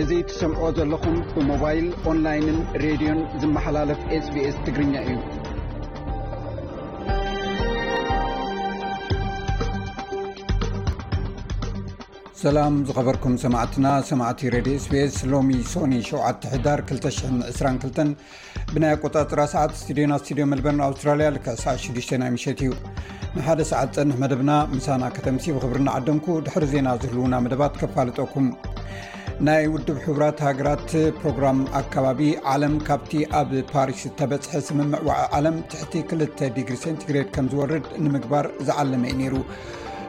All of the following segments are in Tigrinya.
እዚ ትሰምዕዎ ዘለኹም ብሞባይል ኦንላይንን ሬድዮን ዝመሓላለፍ ስbስ ትግርኛ እዩ ሰላም ዝኸበርኩም ሰማዕትና ሰማዕቲ ረድዮ ስፔስ ሎሚ ሶኒ 7 ሕዳር 222 ብናይ ኣቆጣፅራ ሰዓት ስቱድዮና ስቱድዮ መልበርን ኣውስትራልያ ልከ ሰዓ 6ዱሽ ናይ ምሸት እዩ ንሓደ ሰዓት ፀንሕ መደብና ምሳና ከተምሲ ብክብሪ ናዓደምኩ ድሕሪ ዜና ዝህልውና መደባት ከፋልጠኩም ናይ ውድብ ሕቡራት ሃገራት ፕሮግራም ኣከባቢ ዓለም ካብቲ ኣብ ፓሪስ ዝተበፅሐ ስምምዕ ዋዕ ዓለም ትሕቲ ክልተ ዲግሪ ሴንቲግሬድ ከም ዝወርድ ንምግባር ዝዓለመ እዩ ነይሩ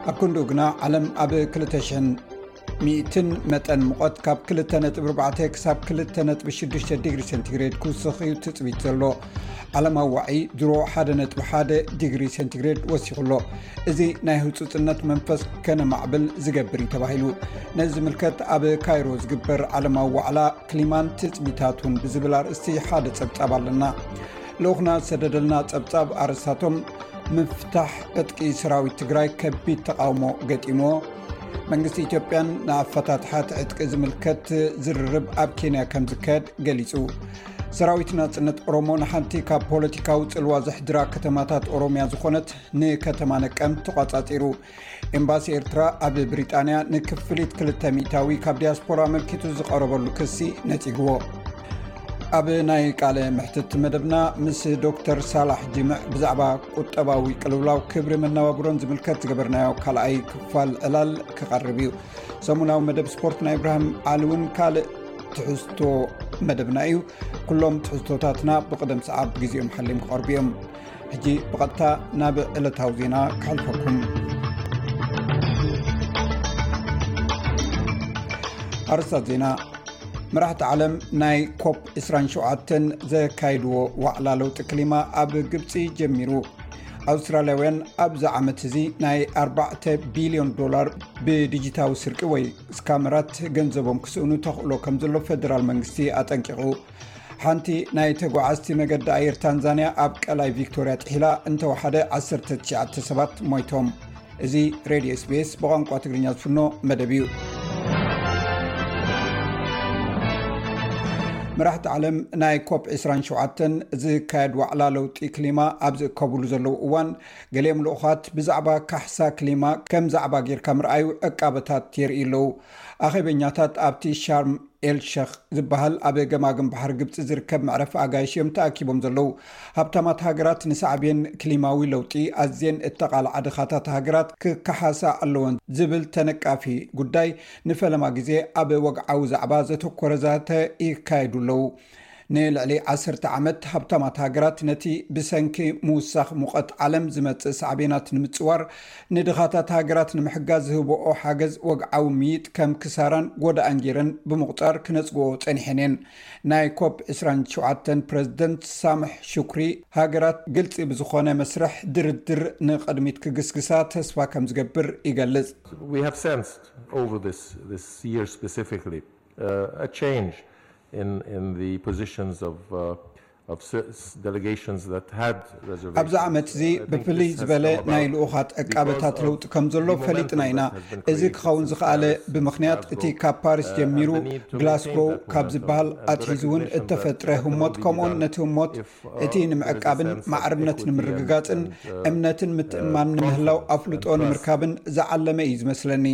ኣብ ክንድኡ ግና ዓለም ኣብ 200 መጠን ምቖት ካብ 24 ክሳብ 26 ዲግሪ ሴንቲግሬድ ክውስኽ እዩ ትፅቢት ዘሎ ዓለማዊ ዋዒ ድሮ 1ነ1 ዲግሪ ሴንቲግሬድ ወሲኹ ኣሎ እዚ ናይ ህፁፅነት መንፈስ ከነማዕብል ዝገብር እዩ ተባሂሉ ነዚ ዝምልከት ኣብ ካይሮ ዝግበር ዓለማዊ ዋዕላ ክሊማን ትፅቢታትውን ብዝብል ኣርእስቲ ሓደ ፀብፃብ ኣለና ልኡኽና ዝሰደደልና ፀብፃብ ኣርስታቶም ምፍታሕ ዕጥቂ ሰራዊት ትግራይ ከቢድ ተቃውሞ ገጢሞ መንግስቲ ኢትዮጵያን ንኣፈታትሓት ዕጥቂ ዝምልከት ዝርርብ ኣብ ኬንያ ከም ዝካየድ ገሊፁ ሰራዊት ናፅነት ኦሮሞ ንሓንቲ ካብ ፖለቲካዊ ፅልዋ ዘሕድራ ከተማታት ኦሮምያ ዝኾነት ንከተማ ነቀም ተቋፃፂሩ ኤምባሲ ኤርትራ ኣብ ብሪጣንያ ንክፍሊት ክልተ ሚታዊ ካብ ዲያስፖራ ኣመልኪቱ ዝቐረበሉ ክሲ ነጺግዎ ኣብ ናይ ቃለ ምሕትት መደብና ምስ ዶክተር ሳላሕ ጅምዕ ብዛዕባ ቁጠባዊ ቅልውላው ክብሪ መነባብሮን ዝምልከት ዝገበርናዮ ካልኣይ ክፋል ዕላል ክቐርብ እዩ ሰሙናዊ መደብ ስፖርት ናይ እብራሂም ዓል እውን ካልእ ትሕዝቶ መደብና እዩ ኩሎም ትሕዝቶታትና ብቕደም ሰዓብ ግዜኦም ሓሊም ክቐርቡ እዮም ሕጂ ብቐጥታ ናብ ዕለታዊ ዜና ክሕልፈኩም ኣርስታት ዜና መራሕቲ ዓለም ናይ ኮፕ 27 ዘካይድዎ ዋዕላ ለውጢ ክሊማ ኣብ ግብፂ ጀሚሩ ኣውስትራልያውያን ኣብዚ ዓመት እዚ ናይ 4ርባተ ቢልዮን ዶላር ብዲጂታዊ ስርቂ ወይ ስካመራት ገንዘቦም ክስእኑ ተኽእሎ ከም ዘሎ ፈደራል መንግስቲ ኣጠንቂቑ ሓንቲ ናይ ተጓዓዝቲ መገዲ ኣየር ታንዛንያ ኣብ ቀላይ ቪክቶርያ ጥሒላ እንተወሓደ 19 ሰባት ሞይቶም እዚ ሬድዮ ስቤስ ብቋንቋ ትግርኛ ዝፍኖ መደብ እዩ መራሕቲ ዓለም ናይ ኮፕ 27 ዝካየድ ዋዕላ ለውጢ ክሊማ ኣብ ዝእከብሉ ዘለዉ እዋን ገሌም ልኡኻት ብዛዕባ ካሕሳ ክሊማ ከም ዛዕባ ጌርካ ምርኣዩ ዕቃበታት የርእዩ ኣለዉ ኣኼበኛታት ኣብቲ ሻርም ኤል ሸኽ ዝበሃል ኣብ ገማግም ባሕሪ ግብፂ ዝርከብ መዕረፊ ኣጋይሽ እዮም ተኣኪቦም ዘለዉ። ሃብታማት ሃገራት ንሳዕቤን ክሊማዊ ለውጢ ኣዝየን እተቓልዓ ድኻታት ሃገራት ክከሓሳ ኣለወን ዝብል ተነቃፊ ጉዳይ ንፈለማ ግዜ ኣብ ወግዓዊ ዛዕባ ዘተኮረ ዘተ ይካየዱ ኣለዉ። ንልዕሊ ዓሰርተ ዓመት ሃብታማት ሃገራት ነቲ ብሰንኪ ምውሳኽ ሙቐት ዓለም ዝመጽእ ሳዕቤናት ንምጽዋር ንድኻታት ሃገራት ንምሕጋዝ ዝህብኦ ሓገዝ ወግዓዊ ምይይጥ ከም ክሳራን ጎዳእን ጌረን ብምቑጻር ክነጽግኦ ጸኒሐን እየን። ናይ ኮፕ ዕስራን ሸውዓተን ፕረዚደንት ሳምሕ ሹክሪ ሃገራት ግልጺ ብዝኾነ መስርሕ ድርድር ንቕድሚት ክግስግሳ ተስፋ ከም ዝገብር ይገልጽ። We have sensed over this this year specifically a change in in the positions of of delegations that had reservations. ኣብዚ ዓመት እዚ ብፍልይ ዝበለ ናይ ልኡኻት ዕቃበታት ለውጢ ከም ዘሎ ፈሊጥና ኢና። እዚ ክኸውን ዝኸኣለ ብምኽንያት እቲ ካብ ፓሪስ ጀሚሩ ግላስጎ ካብ ዝበሃል ኣትሒዙ እውን እተፈጥረ ህሞት ከምኡውን ነቲ ህሞት እቲ ንምዕቃብን ማዕርነት ንምርግጋጽን እምነትን ምትእምማን ንምህላው ኣፍልጦ ንምርካብን ዝዓለመ እዩ ዝመስለኒ።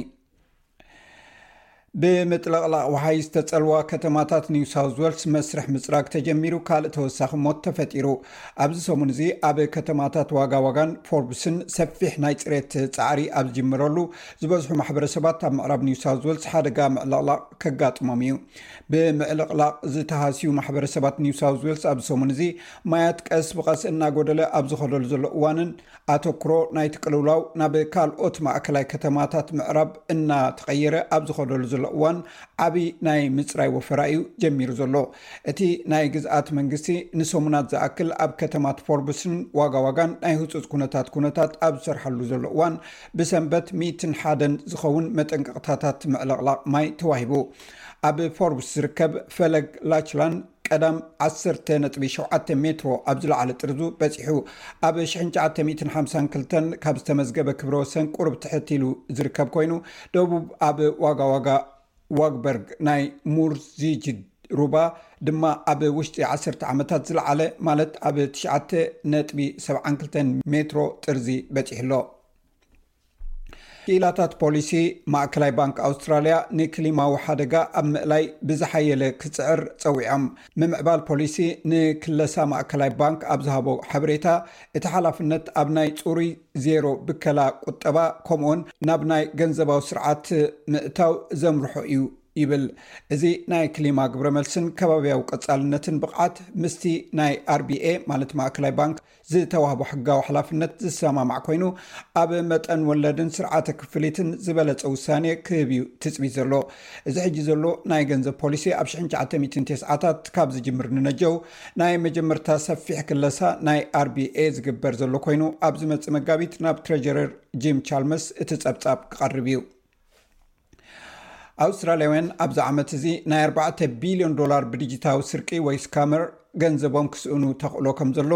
ብምጥለቕላቕ ውሃይ ዝተፀልዋ ከተማታት ኒው ሳውዝ ወልስ መስርሕ ምፅራግ ተጀሚሩ ካልእ ተወሳኺ ሞት ተፈጢሩ ኣብዚ ሰሙን እዚ ኣብ ከተማታት ዋጋ ዋጋን ፎርብስን ሰፊሕ ናይ ፅሬት ፃዕሪ ኣብ ዝጅምረሉ ዝበዝሑ ማሕበረሰባት ኣብ ምዕራብ ኒው ሳውዝ ወልስ ሓደጋ ምዕልቕላቕ ከጋጥሞም እዩ ብምዕልቕላቕ ዝተሃስዩ ማሕበረሰባት ኒው ሳውዝ ወልስ ኣብዚ ሰሙን እዚ ማያት ቀስ ብቐስ እናጎደለ ኣብ ዝኸደሉ ዘሎ እዋንን ኣተኩሮ ናይቲ ቅልውላው ናብ ካልኦት ማእከላይ ከተማታት ምዕራብ እናተቐየረ ኣብ ዝኸደሉ ዘሎ እዋን ዓብዪ ናይ ምጽራይ ወፈራ እዩ ጀሚሩ ዘሎ። እቲ ናይ ግዝኣት መንግስቲ ንሰሙናት ዝኣክል ኣብ ከተማት ፎርብስን ዋጋ ዋጋን ናይ ህጹጽ ኩነታት ኩነታት ኣብ ዝሰርሓሉ ዘሎ እዋን ብሰንበት ሚእትን ሓደን ዝኸውን መጠንቀቕታታት ምዕልቕላቕ ማይ ተዋሂቡ። ኣብ ፎርብስ ዝርከብ ፈለግ ላችላን ቀዳም ዓሰርተ ነጥቢ ሸውዓተ ሜትሮ ኣብ ዝለዓለ ጥርዙ በፂሑ ኣብ ሽሕን ትሽዓተ ሚእትን ሓምሳን ክልተን ካብ ዝተመዝገበ ክብረ ወሰን ቁሩብ ትሕት ኢሉ ዝርከብ ኮይኑ ደቡብ ኣብ ዋጋ ዋጋ ዋግበርግ ናይ ሙርዚጅድ ሩባ ድማ ኣብ ውሽጢ ዓሰርተ ዓመታት ዝለዓለ ማለት ኣብ ትሽዓተ ነጥቢ ሰብዓን ክልተን ሜትሮ ጥርዚ በፂሑ ኣሎ። ክኢላታት ፖሊሲ ማእከላይ ባንክ ኣውስትራልያ ንክሊማዊ ሓደጋ ኣብ ምእላይ ብዝሓየለ ክፅዕር ፀዊዖም። ምምዕባል ፖሊሲ ንክለሳ ማእከላይ ባንክ ኣብ ዝሃቦ ሓበሬታ እቲ ሓላፍነት ኣብ ናይ ፅሩይ ዜሮ ብከላ ቁጠባ ከምኡውን ናብ ናይ ገንዘባዊ ስርዓት ምእታው ዘምርሖ እዩ ይብል። እዚ ናይ ክሊማ ግብረ መልስን ከባብያዊ ቀፃልነትን ብቕዓት ምስቲ ናይ RBA ማለት ማእከላይ ባንክ ዝተዋህቦ ሕጋዊ ሓላፍነት ዝሰማማዕ ኮይኑ ኣብ መጠን ወለድን ስርዓተ ክፍሊትን ዝበለፀ ውሳኔ ክህብ እዩ ትፅቢት ዘሎ እዚ ሕጂ ዘሎ ናይ ገንዘብ ፖሊሲ ኣብ 1990ታት ካብ ዝጅምር ንነጀው ናይ መጀመርታ ሰፊሕ ክለሳ ናይ ኣርቢኤ ዝግበር ዘሎ ኮይኑ ኣብ ዝመፅእ መጋቢት ናብ ትረጀረር ጂም ቻልመስ እቲ ፀብፃብ ክቐርብ እዩ ኣውስትራልያውያን ኣብዚ ዓመት እዚ ናይ ኣርባዕተ ቢልዮን ዶላር ብዲጂታዊ ስርቂ ወይ ስካመር ገንዘቦም ክስእኑ ተኽእሎ ከም ዘሎ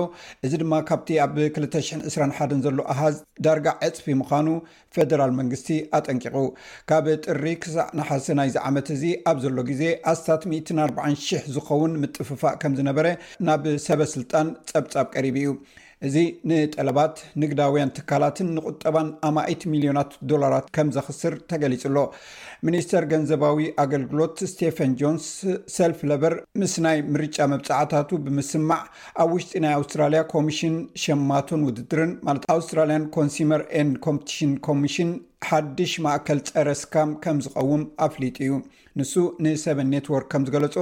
እዚ ድማ ካብቲ ኣብ 221 ዘሎ ኣሃዝ ዳርጋ ዕፅፊ ምዃኑ ፈደራል መንግስቲ ኣጠንቂቑ ካብ ጥሪ ክሳዕ ንሓሰ ናይዚ ዓመት እዚ ኣብ ዘሎ ግዜ ኣስታት 140 ሺሕ ዝኸውን ምጥፍፋእ ከም ዝነበረ ናብ ሰበስልጣን ፀብፃብ ቀሪቡ እዩ እዚ ንጠለባት ንግዳውያን ትካላትን ንቁጠባን ኣማኢት ሚልዮናት ዶላራት ከም ዘኽስር ተገሊጹ ኣሎ ሚኒስተር ገንዘባዊ ኣገልግሎት ስቴፈን ጆንስ ሰልፍ ለበር ምስ ናይ ምርጫ መብፃዕታቱ ብምስማዕ ኣብ ውሽጢ ናይ ኣውስትራልያ ኮሚሽን ሸማቶን ውድድርን ማለት ኣውስትራልያን ኮንሱመር ን ኮምፕቲሽን ኮሚሽን ሓድሽ ማእከል ፀረ ስካም ከም ዝቐውም ኣፍሊጡ እዩ ንሱ ንሰቨን ኔትዎርክ ከም ዝገለጾ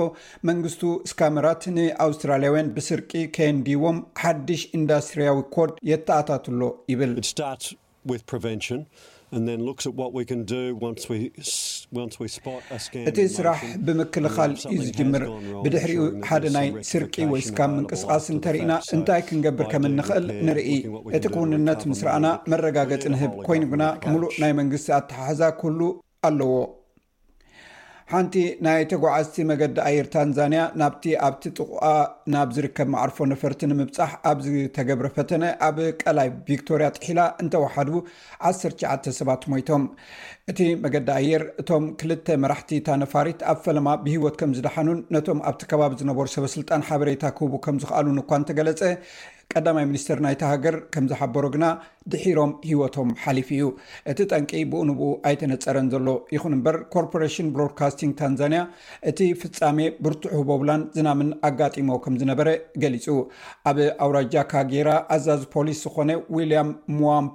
መንግስቱ ስካመራት ንኣውስትራልያውያን ብስርቂ ከየንድይዎም ሓድሽ ኢንዳስትርያዊ ኮድ የተኣታቱ'ሎ ይብል። እቲ ስራሕ ብምክልኻል እዩ ዝጅምር፣ ብድሕሪኡ ሓደ ናይ ስርቂ ወይ ስካም ምንቅስቓስ እንተርኢና እንታይ ክንገብር ከም እንኽእል ንርኢ። እቲ ክውንነት ምስ ረኣና መረጋገጺ ንህብ፣ ኮይኑ ግና ምሉእ ናይ መንግስቲ ኣተሓሕዛ ክህሉ ኣለዎ። ሓንቲ ናይ ተጓዓዝቲ መገዲ ኣየር ታንዛንያ ናብቲ ኣብቲ ጥቁኣ ናብ ዝርከብ ማዕርፎ ነፈርቲ ንምብፃሕ ኣብ ዝተገብረ ፈተነ ኣብ ቀላይ ቪክቶርያ ጥሒላ እንተወሓዱ 19 ሰባት ሞይቶም እቲ መገዲ ኣየር እቶም ክልተ መራሕቲ እታ ነፋሪት ኣብ ፈለማ ብሂወት ከም ዝደሓኑን ነቶም ኣብቲ ከባቢ ዝነበሩ ሰበስልጣን ሓበሬታ ክህቡ ከም ዝኽኣሉን እኳ እንተገለፀ ቀዳማይ ሚኒስትር ናይታ ሃገር ከም ዝሓበሮ ግና ድሒሮም ህይወቶም ሓሊፉ እዩ። እቲ ጠንቂ ብኡ ንብኡ ኣይተነፀረን ዘሎ። ይኹን እምበር ኮርፖሬሽን ብሮድካስቲንግ ታንዛንያ እቲ ፍፃሜ ብርቱዕ ህቦብላን ዝናምን ኣጋጢሞ ከም ዝነበረ ገሊፁ። ኣብ ኣውራጃ ካጌራ ኣዛዚ ፖሊስ ዝኾነ ዊልያም ሙዋምፓ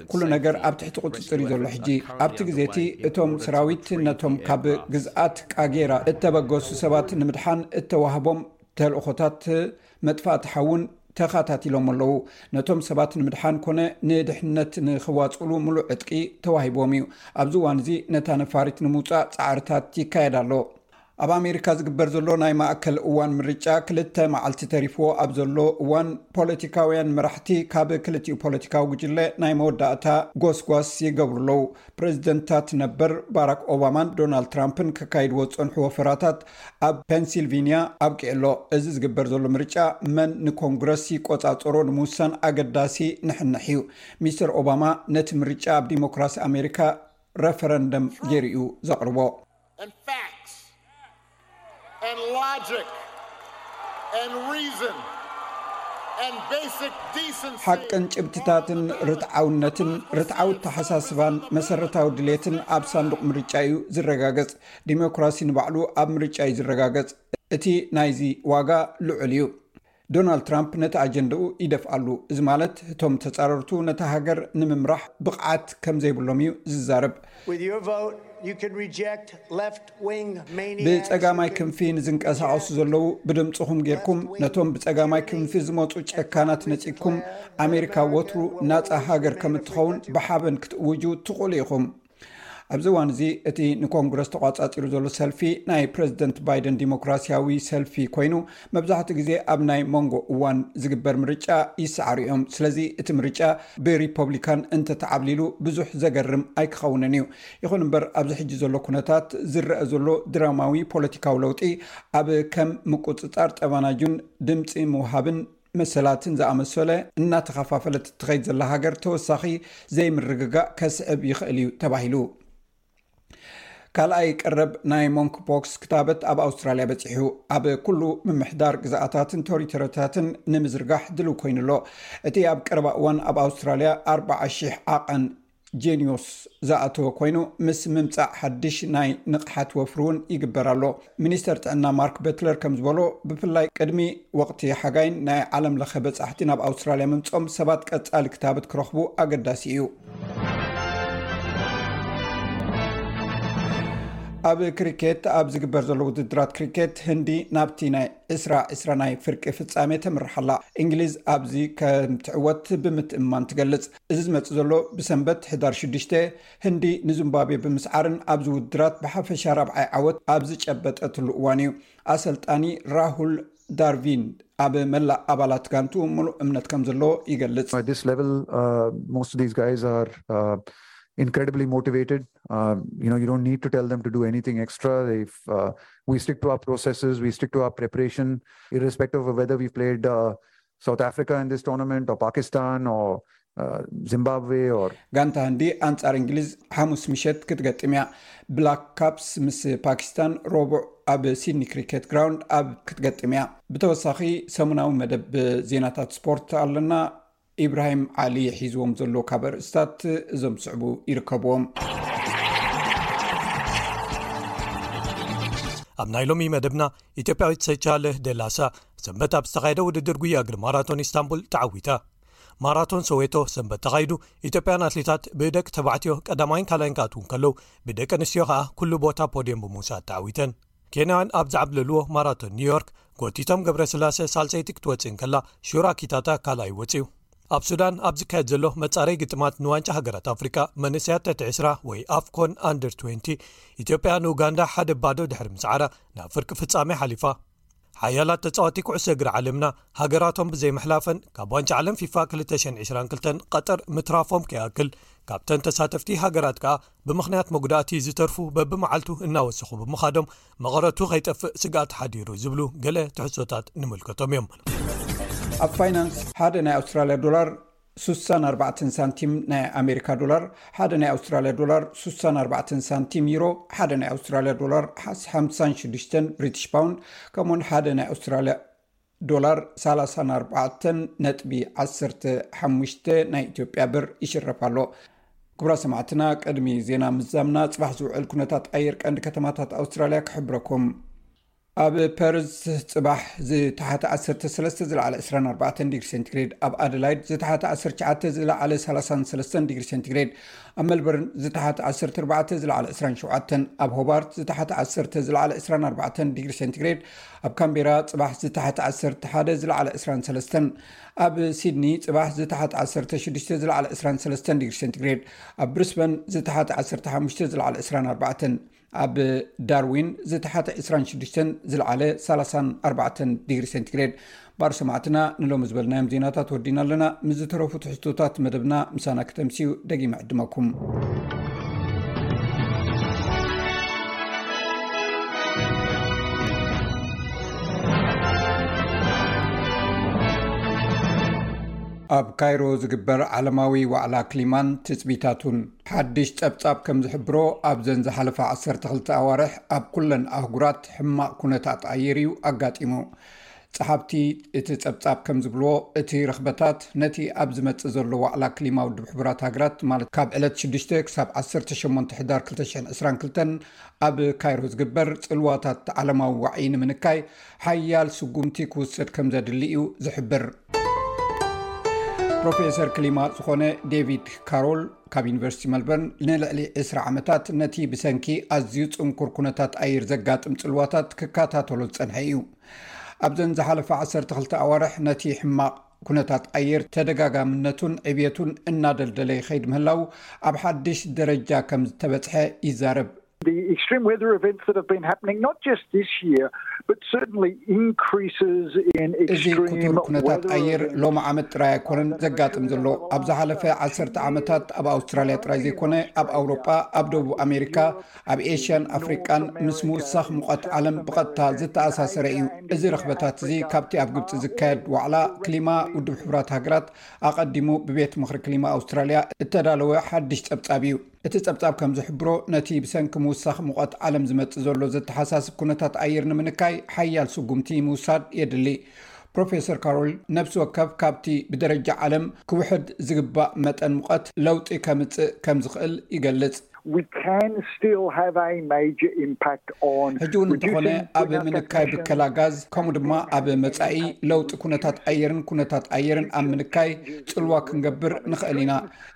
ኩሉ ነገር ኣብ ትሕቲ ቁፅፅር እዩ ዘሎ ሕጂ። ኣብቲ ግዜ እቲ እቶም ሰራዊት ነቶም ካብ ግዝኣት ቃጌራ እተበገሱ ሰባት ንምድሓን እተዋህቦም ተልእኾታት መጥፋእቲ ሓውን ተኻታቲሎሞ ኣለዉ። ነቶም ሰባት ንምድሓን ኮነ ንድሕነት ንክዋፅእሉ ምሉእ ዕጥቂ ተዋሂብዎም እዩ። ኣብዚ እዋን እዚ ነታ ነፋሪት ንምውፃእ ፃዕርታት ይካየድ ኣሎ። ኣብ ኣሜሪካ ዝግበር ዘሎ ናይ ማእከል እዋን ምርጫ ክልተ መዓልቲ ተሪፍዎ ኣብ ዘሎ እዋን ፖለቲካውያን መራሕቲ ካብ ክልቲኡ ፖለቲካዊ ጉጅለ ናይ መወዳእታ ጎስጓስ ይገብሩ ኣለዉ። ፕረዚደንትታት ነበር ባራክ ኦባማን ዶናልድ ትራምፕን ከካይድዎ ዝጸንሑ ወፈራታት ኣብ ፐንሲልቪንያ ኣብቂዑ ኣሎ። እዚ ዝግበር ዘሎ ምርጫ መን ንኮንግረስ ይቆጻጸሮ ንምውሳን ኣገዳሲ ንሕንሕ እዩ። ሚስተር ኦባማ ነቲ ምርጫ ኣብ ዲሞክራሲ ኣሜሪካ ረፈረንደም ገይሩ እዩ ዘቕርቦ። and facts and logic and reason and basic decency ሓቅን ጭብትታትን ርትዓውነትን ርትዓዊ ኣተሓሳስባን መሰረታዊ ድሌትን ኣብ ሳንዱቕ ምርጫ እዩ ዝረጋገጽ። ዲሞክራሲ ንባዕሉ ኣብ ምርጫ እዩ ዝረጋገጽ። እቲ ናይዚ ዋጋ ልዑል እዩ። ዶናልድ ትራምፕ ነቲ ኣጀንዳኡ ይደፍኣሉ፣ እዚ ማለት እቶም ተጻረርቱ ነታ ሃገር ንምምራሕ ብቕዓት ከም ዘይብሎም እዩ ዝዛረብ። ብጸጋማይ ክንፊ ንዝንቀሳቐሱ ዘለዉ ብድምጽኹም ጌርኩም፣ ነቶም ብጸጋማይ ክንፊ ዝመጹ ጨካናት ነጺግኩም፣ ኣሜሪካ ወትሩ ናጻ ሃገር ከም እትኸውን ብሓበን ክትእውጁ ትኽእሉ ኢኹም። ኣብዚ እዋን እዚ እቲ ንኮንግረስ ተቋፃፂሩ ዘሎ ሰልፊ ናይ ፕረዚደንት ባይደን ዲሞክራሲያዊ ሰልፊ ኮይኑ መብዛሕትኡ ግዜ ኣብ ናይ መንጎ እዋን ዝግበር ምርጫ ይሰዓሩ እዮም ስለዚ እቲ ምርጫ ብሪፐብሊካን እንተተዓብሊሉ ብዙሕ ዘገርም ኣይክኸውንን እዩ ይኹን እምበር ኣብዚ ሕጂ ዘሎ ኩነታት ዝረአ ዘሎ ድራማዊ ፖለቲካዊ ለውጢ ኣብ ከም ምቁፅፃር ጠባናጁን ድምፂ ምውሃብን መሰላትን ዝኣመሰለ እናተኸፋፈለት እትኸይድ ዘላ ሃገር ተወሳኺ ዘይምርግጋእ ከስዕብ ይኽእል እዩ ተባሂሉ። ካልኣይ ቀረብ ናይ ሞንክ ቦክስ ክታበት ኣብ ኣውስትራልያ በፂሑ ኣብ ኩሉ ምምሕዳር ግዝኣታትን ቶሪቶረታትን ንምዝርጋሕ ድልው ኮይኑ ኣሎ እቲ ኣብ ቀረባ እዋን ኣብ ኣውስትራልያ ኣርባዓ ሽሕ ዓቐን ጀኒዩስ ዝኣተወ ኮይኑ፣ ምስ ምምጻእ ሓድሽ ናይ ንቕሓት ወፍሪ እውን ይግበር ኣሎ። ሚኒስተር ጥዕና ማርክ በትለር ከም ዝበሎ፣ ብፍላይ ቅድሚ ወቕቲ ሓጋይን ናይ ዓለም ለኸ በጻሕቲ ናብ ኣውስትራልያ ምምጽኦም ሰባት ቀጻሊ ክታብት ክረኽቡ ኣገዳሲ እዩ። ኣብ ክሪኬት ኣብ ዝግበር ዘሎ ውድድራት ክሪኬት ህንዲ ናብቲ ናይ ዕስራ ዕስራ ናይ ፍርቂ ፍጻሜ ተምርሓ ኣላ። እንግሊዝ ኣብዚ ከም ትዕወት ብምትእምማን ትገልጽ። እዚ ዝመጽእ ዘሎ ብሰንበት ሕዳር ሽዱሽተ፣ ህንዲ ንዙምባቤ ብምስዓርን ኣብዚ ውድድራት ብሓፈሻ ራብዓይ ዓወት ኣብ ዝጨበጠትሉ እዋን እዩ። ኣሰልጣኒ ራሁል ዳርቪድ ኣብ መላእ ኣባላት ጋንትኡ ምሉእ እምነት ከም ዘለዎ ይገልጽ። South Africa in this tournament or Pakistan or uh, Zimbabwe or ጋንታ ህንዲ ኣንጻር እንግሊዝ ሓሙስ ምሸት ክትገጥም እያ ብላክ ካፕስ ምስ ፓኪስታን ረቡዕ ኣብ ሲድኒ ክሪኬት ግራውንድ ኣብ ክትገጥም እያ ብተወሳኺ ሰሙናዊ መደብ ዜናታት ስፖርት ኣለና ኢብራሂም ዓሊ ሒዝዎም ዘሎ ካብ ኣርእስታት እዞም ዝስዕቡ ይርከብዎም ኣብ ናይ ሎሚ መደብና ኢትዮጵያዊት ሰቻለ ደላሳ ሰንበት ኣብ ዝተኻየደ ውድድር ጉያ እግሪ ማራቶን ኢስታንቡል ተዓዊታ ማራቶን ሰወቶ ሰንበት ተኻይዱ ኢትዮጵያን ኣትሌታት ብደቂ ተባዕትዮ ቀዳማይን ካልይን ክኣትው ከለው ብደቂ ኣንስትዮ ከኣ ኩሉ ቦታ ፖድም ብምውሳድ ተዓዊተን ኬንያን ኣብ ዝዓብለልዎ ማራቶን ኒውዮርክ ጎቲቶም ገብረ ስላሰ ሳልሰይቲ ክትወፅእ ከላ ሹራ ኪታታ ካልኣይ ወፅዩ ኣብ ሱዳን ኣብ ዝካየድ ዘሎ መፃረይ ግጥማት ንዋንጫ ሃገራት ኣፍሪቃ መንእሰያት ተቲ 2ስራ ወይ ኣፍኮን ኣንድር 20 ኢትዮጵያ ንኡጋንዳ ሓደ ባዶ ድሕሪ ምስዓራ ናብ ፍርቂ ፍፃሜ ሓሊፋ ሓያላት ተጻወቲ ኩዕሶ እግሪ ዓለምና ሃገራቶም ብዘይምሕላፈን ካብ ዋንጫ ዓለም ፊፋ 222 ቐጠር ምትራፎም ከይኣክል ካብተን ተሳተፍቲ ሃገራት ከኣ ብምኽንያት መጉዳእቲ ዝተርፉ በብመዓልቱ እናወሰኹ ብምኻዶም መቐረቱ ከይጠፍእ ስግኣት ሓዲሩ ዝብሉ ገለ ትሕሶታት ንምልከቶም እዮም ኣብ ፋይናንስ ሓደ ናይ ኣውስትራልያ ዶላር ሱሳን ኣርባዕተን ሳንቲም ናይ ኣሜሪካ ዶላር ሓደ ናይ ኣውስትራልያ ዶላር ሱሳን ኣርባዕተን ሳንቲም ዩሮ ሓደ ናይ ኣውስትራልያ ዶላር ሓሓምሳን ሽዱሽተን ብሪትሽ ፓውንድ ከምኡውን ሓደ ናይ ኣውስትራልያ ዶላር ሳላሳን ኣርባዕተን ነጥቢ ዓሰርተ ሓሙሽተ ናይ ኢትዮጵያ ብር ይሽረፍ ኣሎ ክብራ ሰማዕትና ቅድሚ ዜና ምዛምና ፅባሕ ዝውዕል ኩነታት ኣየር ቀንዲ ከተማታት ኣውስትራልያ ክሕብረኩም ኣብ ፐርዝ ጽባሕ ዝተሓተ ዓሰርተ ሰለስተ ዝለዓለ ዕስራን ኣርባዕተን ዲግሪ ሴንቲግሬድ፣ ኣብ ኣደላይድ ዝተሓተ ዓሰርተ ትሽዓተ ዝለዓለ ሰላሳን ሰለስተን ዲግሪ ሴንቲግሬድ፣ ኣብ መልበርን ዝተሓተ ዓሰርተ ኣርባዕተ ዝለዓለ ዕስራን ሸውዓተን፣ ኣብ ሆባርት ዝተሓተ ዓሰርተ ዝለዓለ ዕስራን ኣርባዕተን ዲግሪ ሴንቲግሬድ፣ ኣብ ካምቤራ ጽባሕ ዝተሓተ ዓሰርተ ሓደ ዝለዓለ ዕስራን ሰለስተን፣ ኣብ ሲድኒ ጽባሕ ዝተሓተ ዓሰርተ ሽዱሽተ ዝለዓለ ዕስራን ሰለስተን ዲግሪ ሴንቲግሬድ፣ ኣብ ብሪስበን ዝተሓተ ዓሰርተ ሓሙሽተ ዝለዓለ ዕስራን ኣርባዕተን ኣብ ዳርዊን ዝተሓተ 26 ዝለዓለ 34 ዲግሪ ሰንቲግሬድ ባር ሰማዕትና ንሎሚ ዝበልናዮም ዜናታት ወዲና ኣለና ምስ ዝተረፉ ትሕዝቶታት መደብና ምሳና ክተምስዩ ደጊመ ዕድመኩም ኣብ ካይሮ ዝግበር ዓለማዊ ዋዕላ ክሊማን ትፅቢታቱን ሓድሽ ጸብጻብ ከም ዝሕብሮ ኣብዘን ዝሓለፋ ዓሰርተ ክልተ ኣዋርሕ ኣብ ኩለን ኣህጉራት ሕማቕ ኩነታት ኣየር እዩ ኣጋጢሙ። ጸሓፍቲ እቲ ጸብጻብ ከም ዝብልዎ እቲ ርኽበታት ነቲ ኣብ ዝመጽእ ዘሎ ዋዕላ ክሊማ ውድብ ሕቡራት ሃገራት ማለት ካብ ዕለት 6 ክሳብ 18 ሕዳር 2022 ኣብ ካይሮ ዝግበር ጽልዋታት ዓለማዊ ዋዒ ንምንካይ ሓያል ስጉምቲ ክውሰድ ከም ዘድሊ እዩ ዝሕብር። ፕሮፌሰር ክሊማ ዝኾነ ዴቪድ ካሮል ካብ ዩኒቨርሲቲ መልበርን ንልዕሊ 20 ዓመታት ነቲ ብሰንኪ ኣዝዩ ፅንኩር ኩነታት ኣየር ዘጋጥም ፅልዋታት ክከታተሎ ዝፀንሐ እዩ። ኣብዘን ዝሓለፈ 12 ኣዋርሕ ነቲ ሕማቕ ኩነታት ኣየር ተደጋጋምነቱን ዕብየቱን እናደልደለ ይኸይድ ምህላው ኣብ ሓድሽ ደረጃ ከም ዝተበፅሐ ይዛረብ። እዚ ክቱር ኩነታት ኣየር ሎሚ ዓመት ጥራይ ኣይኮነን ዘጋጥም ዘሎ። ኣብ ዝሓለፈ ዓሰርተ ዓመታት ኣብ ኣውስትራልያ ጥራይ ዘይኮነ ኣብ ኣውሮጳ፣ ኣብ ደቡብ ኣሜሪካ፣ ኣብ ኤሽያን ኣፍሪቃን ምስ ምውሳኽ ሙቐት ዓለም ብቐጥታ ዝተኣሳሰረ እዩ። እዚ ርኽበታት እዚ ካብቲ ኣብ ግብጺ ዝካየድ ዋዕላ ክሊማ ውድብ ሕቡራት ሃገራት ኣቐዲሙ ብቤት ምኽሪ ክሊማ ኣውስትራልያ እተዳለወ ሓድሽ ጸብጻብ እዩ። እቲ ጸብጻብ ከም ዝሕብሮ፣ ነቲ ብሰንኪ ምውሳኽ ሙቐት ዓለም ዝመጽእ ዘሎ ዘተሓሳስብ ኩነታት ኣየር ንምንካይ ሓያል ስጉምቲ ምውሳድ የድሊ። ፕሮፌሰር ካሮል፣ ነብሲ ወከፍ ካብቲ ብደረጃ ዓለም ክውሕድ ዝግባእ መጠን ሙቐት ለውጢ ከምጽእ ከም ዝኽእል ይገልጽ። ሕጂ'ውን እንተኾነ ኣብ ምንካይ ብከላ ጋዝ ከምኡ ድማ ኣብ መጻኢ ለውጢ ኩነታት ኣየርን ኩነታት ኣየርን ኣብ ምንካይ ጽልዋ ክንገብር ንኽእል ኢና።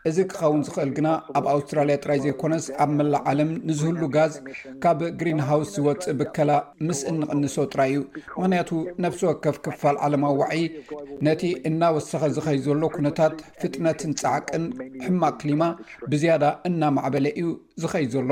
እዚ ክኸውን ዝኽእል ግና ኣብ ኣውስትራልያ ጥራይ ዘይኮነስ ኣብ መላእ ዓለም ንዝህሉ ጋዝ ካብ ግሪን ሃውስ ዝወፅእ ብከላ ምስ እንቕንሶ ጥራይ እዩ ምክንያቱ ነፍሲ ወከፍ ክፋል ዓለማዊ ዋዒ ነቲ እናወሰኸ ዝኸይ ዘሎ ኩነታት ፍጥነትን ፃዕቅን ሕማቅ ክሊማ ብዝያዳ እናማዕበለ እዩ ዝኸይ ዘሎ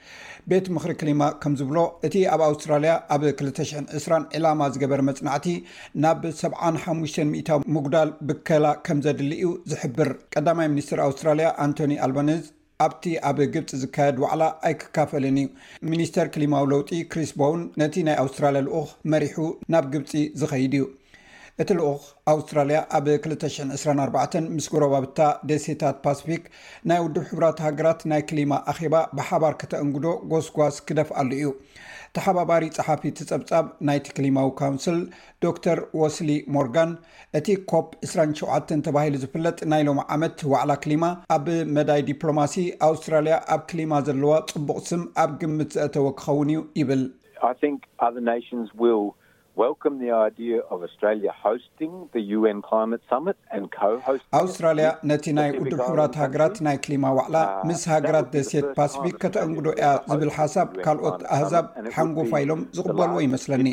ቤት ምኽሪ ክሊማ ከም ዝብሎ እቲ ኣብ ኣውስትራልያ ኣብ ክልተ ሽሕን ዕስራን ዕላማ ዝገበረ መጽናዕቲ ናብ ሰብዓን ሓሙሽተን ሚእታዊ ምጉዳል ብከላ ከም ዘድሊ እዩ ዝሕብር። ቀዳማይ ሚኒስትር ኣውስትራልያ ኣንቶኒ ኣልባነዝ ኣብቲ ኣብ ግብጺ ዝካየድ ዋዕላ ኣይክካፈልን እዩ። ሚኒስተር ክሊማዊ ለውጢ ክሪስ ቦውን ነቲ ናይ ኣውስትራልያ ልኡኽ መሪሑ ናብ ግብጺ ዝኸይድ እዩ። እቲ ልኡኽ፣ ኣውስትራልያ ኣብ ክልተ ሽሕን ዕስራን ኣርባዕተን ምስ ጎረባብታ ደሴታት ፓስፊክ ናይ ውድብ ሕቡራት ሃገራት ናይ ክሊማ ኣኼባ ብሓባር ከተእንግዶ ጎስጓስ ክደፍኣሉ እዩ። ተሓባባሪ ጸሓፊ እቲ ጸብጻብ ናይቲ ክሊማዊ ካውንስል ዶክተር ወስሊ ሞርጋን፣ እቲ ኮፕ ዕስራን ሸውዓተን ተባሂሉ ዝፍለጥ ናይ ሎሚ ዓመት ዋዕላ ክሊማ፣ ኣብ መዳይ ዲፕሎማሲ ኣውስትራልያ ኣብ ክሊማ ዘለዋ ጽቡቕ ስም ኣብ ግምት ዘእተወ ክኸውን እዩ ይብል። Welcome the idea of Australia hosting the UN Climate Summit and co-hosting it. ኣውስትራልያ ነቲ ናይ ውድብ ሕቡራት ሃገራት ናይ ክሊማ ዋዕላ ምስ ሃገራት ደሴት ፓስፊክ ከተእንግዶ እያ ዝብል ሓሳብ ካልኦት ኣህዛብ ሓንጎፋይ ኢሎም ዝቕበልዎ ይመስለኒ።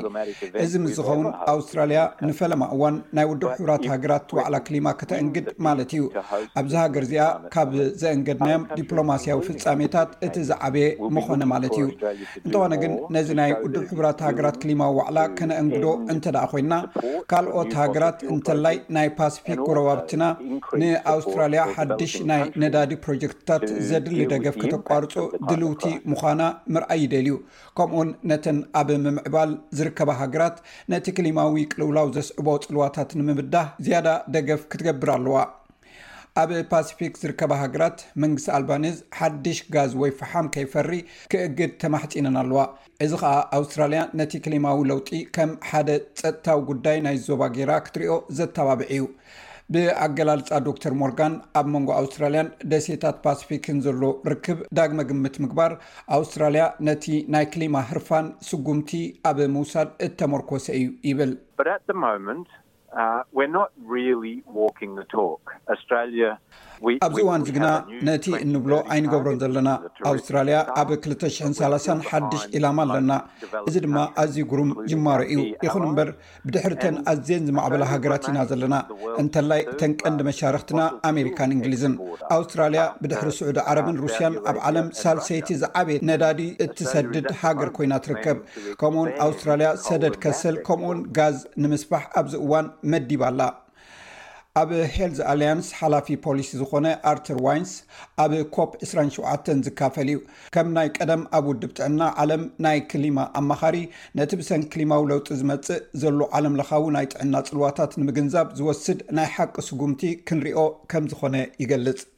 እዚ ምስ ዝኸውን ኣውስትራልያ ንፈለማ እዋን ናይ ውድብ ሕቡራት ሃገራት ዋዕላ ክሊማ ከተእንግድ ማለት እዩ። ኣብዚ ሃገር እዚኣ ካብ ዘእንገድናዮም ዲፕሎማስያዊ ፍጻሜታት እቲ ዝዓበየ ምኾነ ማለት እዩ። እንተኾነ ግን ነዚ ናይ ውድብ ሕቡራት ሃገራት ክሊማዊ ዋዕላ ከነእንግዶ እንተ ደኣ ኮይና ካልኦት ሃገራት እንተላይ ናይ ፓስፊክ ጎረባብትና ንኣውስትራልያ ሓድሽ ናይ ነዳዲ ፕሮጀክትታት ዘድሊ ደገፍ ከተቋርፁ ድልውቲ ምዃና ምርኣይ ይደልዩ ከምኡውን ነተን ኣብ ምምዕባል ዝርከባ ሃገራት ነቲ ክሊማዊ ቅልውላው ዘስዕቦ ፅልዋታት ንምብዳህ ዝያዳ ደገፍ ክትገብር ኣለዋ ኣብ ፓሲፊክ ዝርከባ ሃገራት መንግስቲ ኣልባኔዝ ሓድሽ ጋዝ ወይ ፈሓም ከይፈሪ ክእግድ ተማሕጺነን ኣለዋ። እዚ ኸኣ ኣውስትራልያ ነቲ ክሊማዊ ለውጢ ከም ሓደ ጸጥታዊ ጉዳይ ናይዚ ዞባ ገይራ ክትሪኦ ዘተባብዕ እዩ። ብኣገላልጻ ዶክተር ሞርጋን ኣብ መንጎ ኣውስትራልያን ደሴታት ፓሲፊክን ዘሎ ርክብ ዳግመ ግምት ምግባር ኣውስትራልያ ነቲ ናይ ክሊማ ህርፋን ስጉምቲ ኣብ ምውሳድ እተመርኮሰ እዩ ይብል። But at the moment ኣብዚ እዋንዚ ግና ነቲ እንብሎ ኣይንገብሮን ዘለና። ኣውስትራልያ ኣብ ክልተ ሽሕን ሳላሳን ሓድሽ ዒላማ ኣለና። እዚ ድማ ኣዝዩ ግሩም ጅማሮ እዩ። ይኹን እምበር ብድሕሪ እተን ኣዝየን ዝማዕበላ ሃገራት ኢና ዘለና፣ እንተላይ እተን ቀንዲ መሻርኽትና ኣሜሪካን እንግሊዝን። ኣውስትራልያ ብድሕሪ ስዑዲ ዓረብን ሩስያን ኣብ ዓለም ሳልሰይቲ ዝዓበየት ነዳዲ እትሰድድ ሃገር ኮይና ትርከብ። ከምኡውን ኣውስትራልያ ሰደድ ከሰል ከምኡውን ጋዝ። ንምስፋሕ ኣብዚ እዋን መዲባ ኣላ። ኣብ ሄልዝ ኣሊያንስ ሓላፊ ፖሊሲ ዝኾነ ኣርተር ዋይንስ ኣብ ኮፕ ዕስራን ሸውዓተን ዝካፈል እዩ። ከም ናይ ቀደም ኣብ ውድብ ጥዕና ዓለም ናይ ክሊማ ኣማኻሪ፣ ነቲ ብሰንኪ ክሊማዊ ለውጢ ዝመጽእ ዘሎ ዓለምለኻዊ ናይ ጥዕና ጽልዋታት ንምግንዛብ ዝወስድ ናይ ሓቂ ስጉምቲ ክንሪኦ ከምዝኾነ ይገልጽ።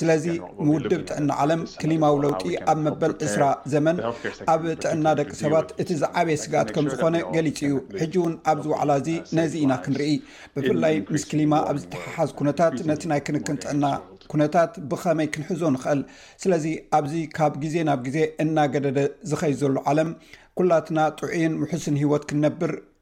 ስለዚ ንውድብ ጥዕና ዓለም ክሊማዊ ለውጢ ኣብ መበል ዕስራ ዘመን ኣብ ጥዕና ደቂ ሰባት እቲ ዝዓበየ ስግኣት ከም ዝኾነ ገሊጹ እዩ። ሕጂ እውን ኣብዚ ዋዕላ እዚ ነዚ ኢና ክንርኢ። ብፍላይ ምስ ክሊማ ኣብ ዝተሓሓዝ ኩነታት ነቲ ናይ ክንክን ጥዕና ኩነታት ብኸመይ ክንሕዞ ንኽእል። ስለዚ ኣብዚ ካብ ግዜ ናብ ግዜ እናገደደ ዝኸይድ ዘሎ ዓለም ኩላትና ጥዑይን ውሑስን ህይወት ክንነብር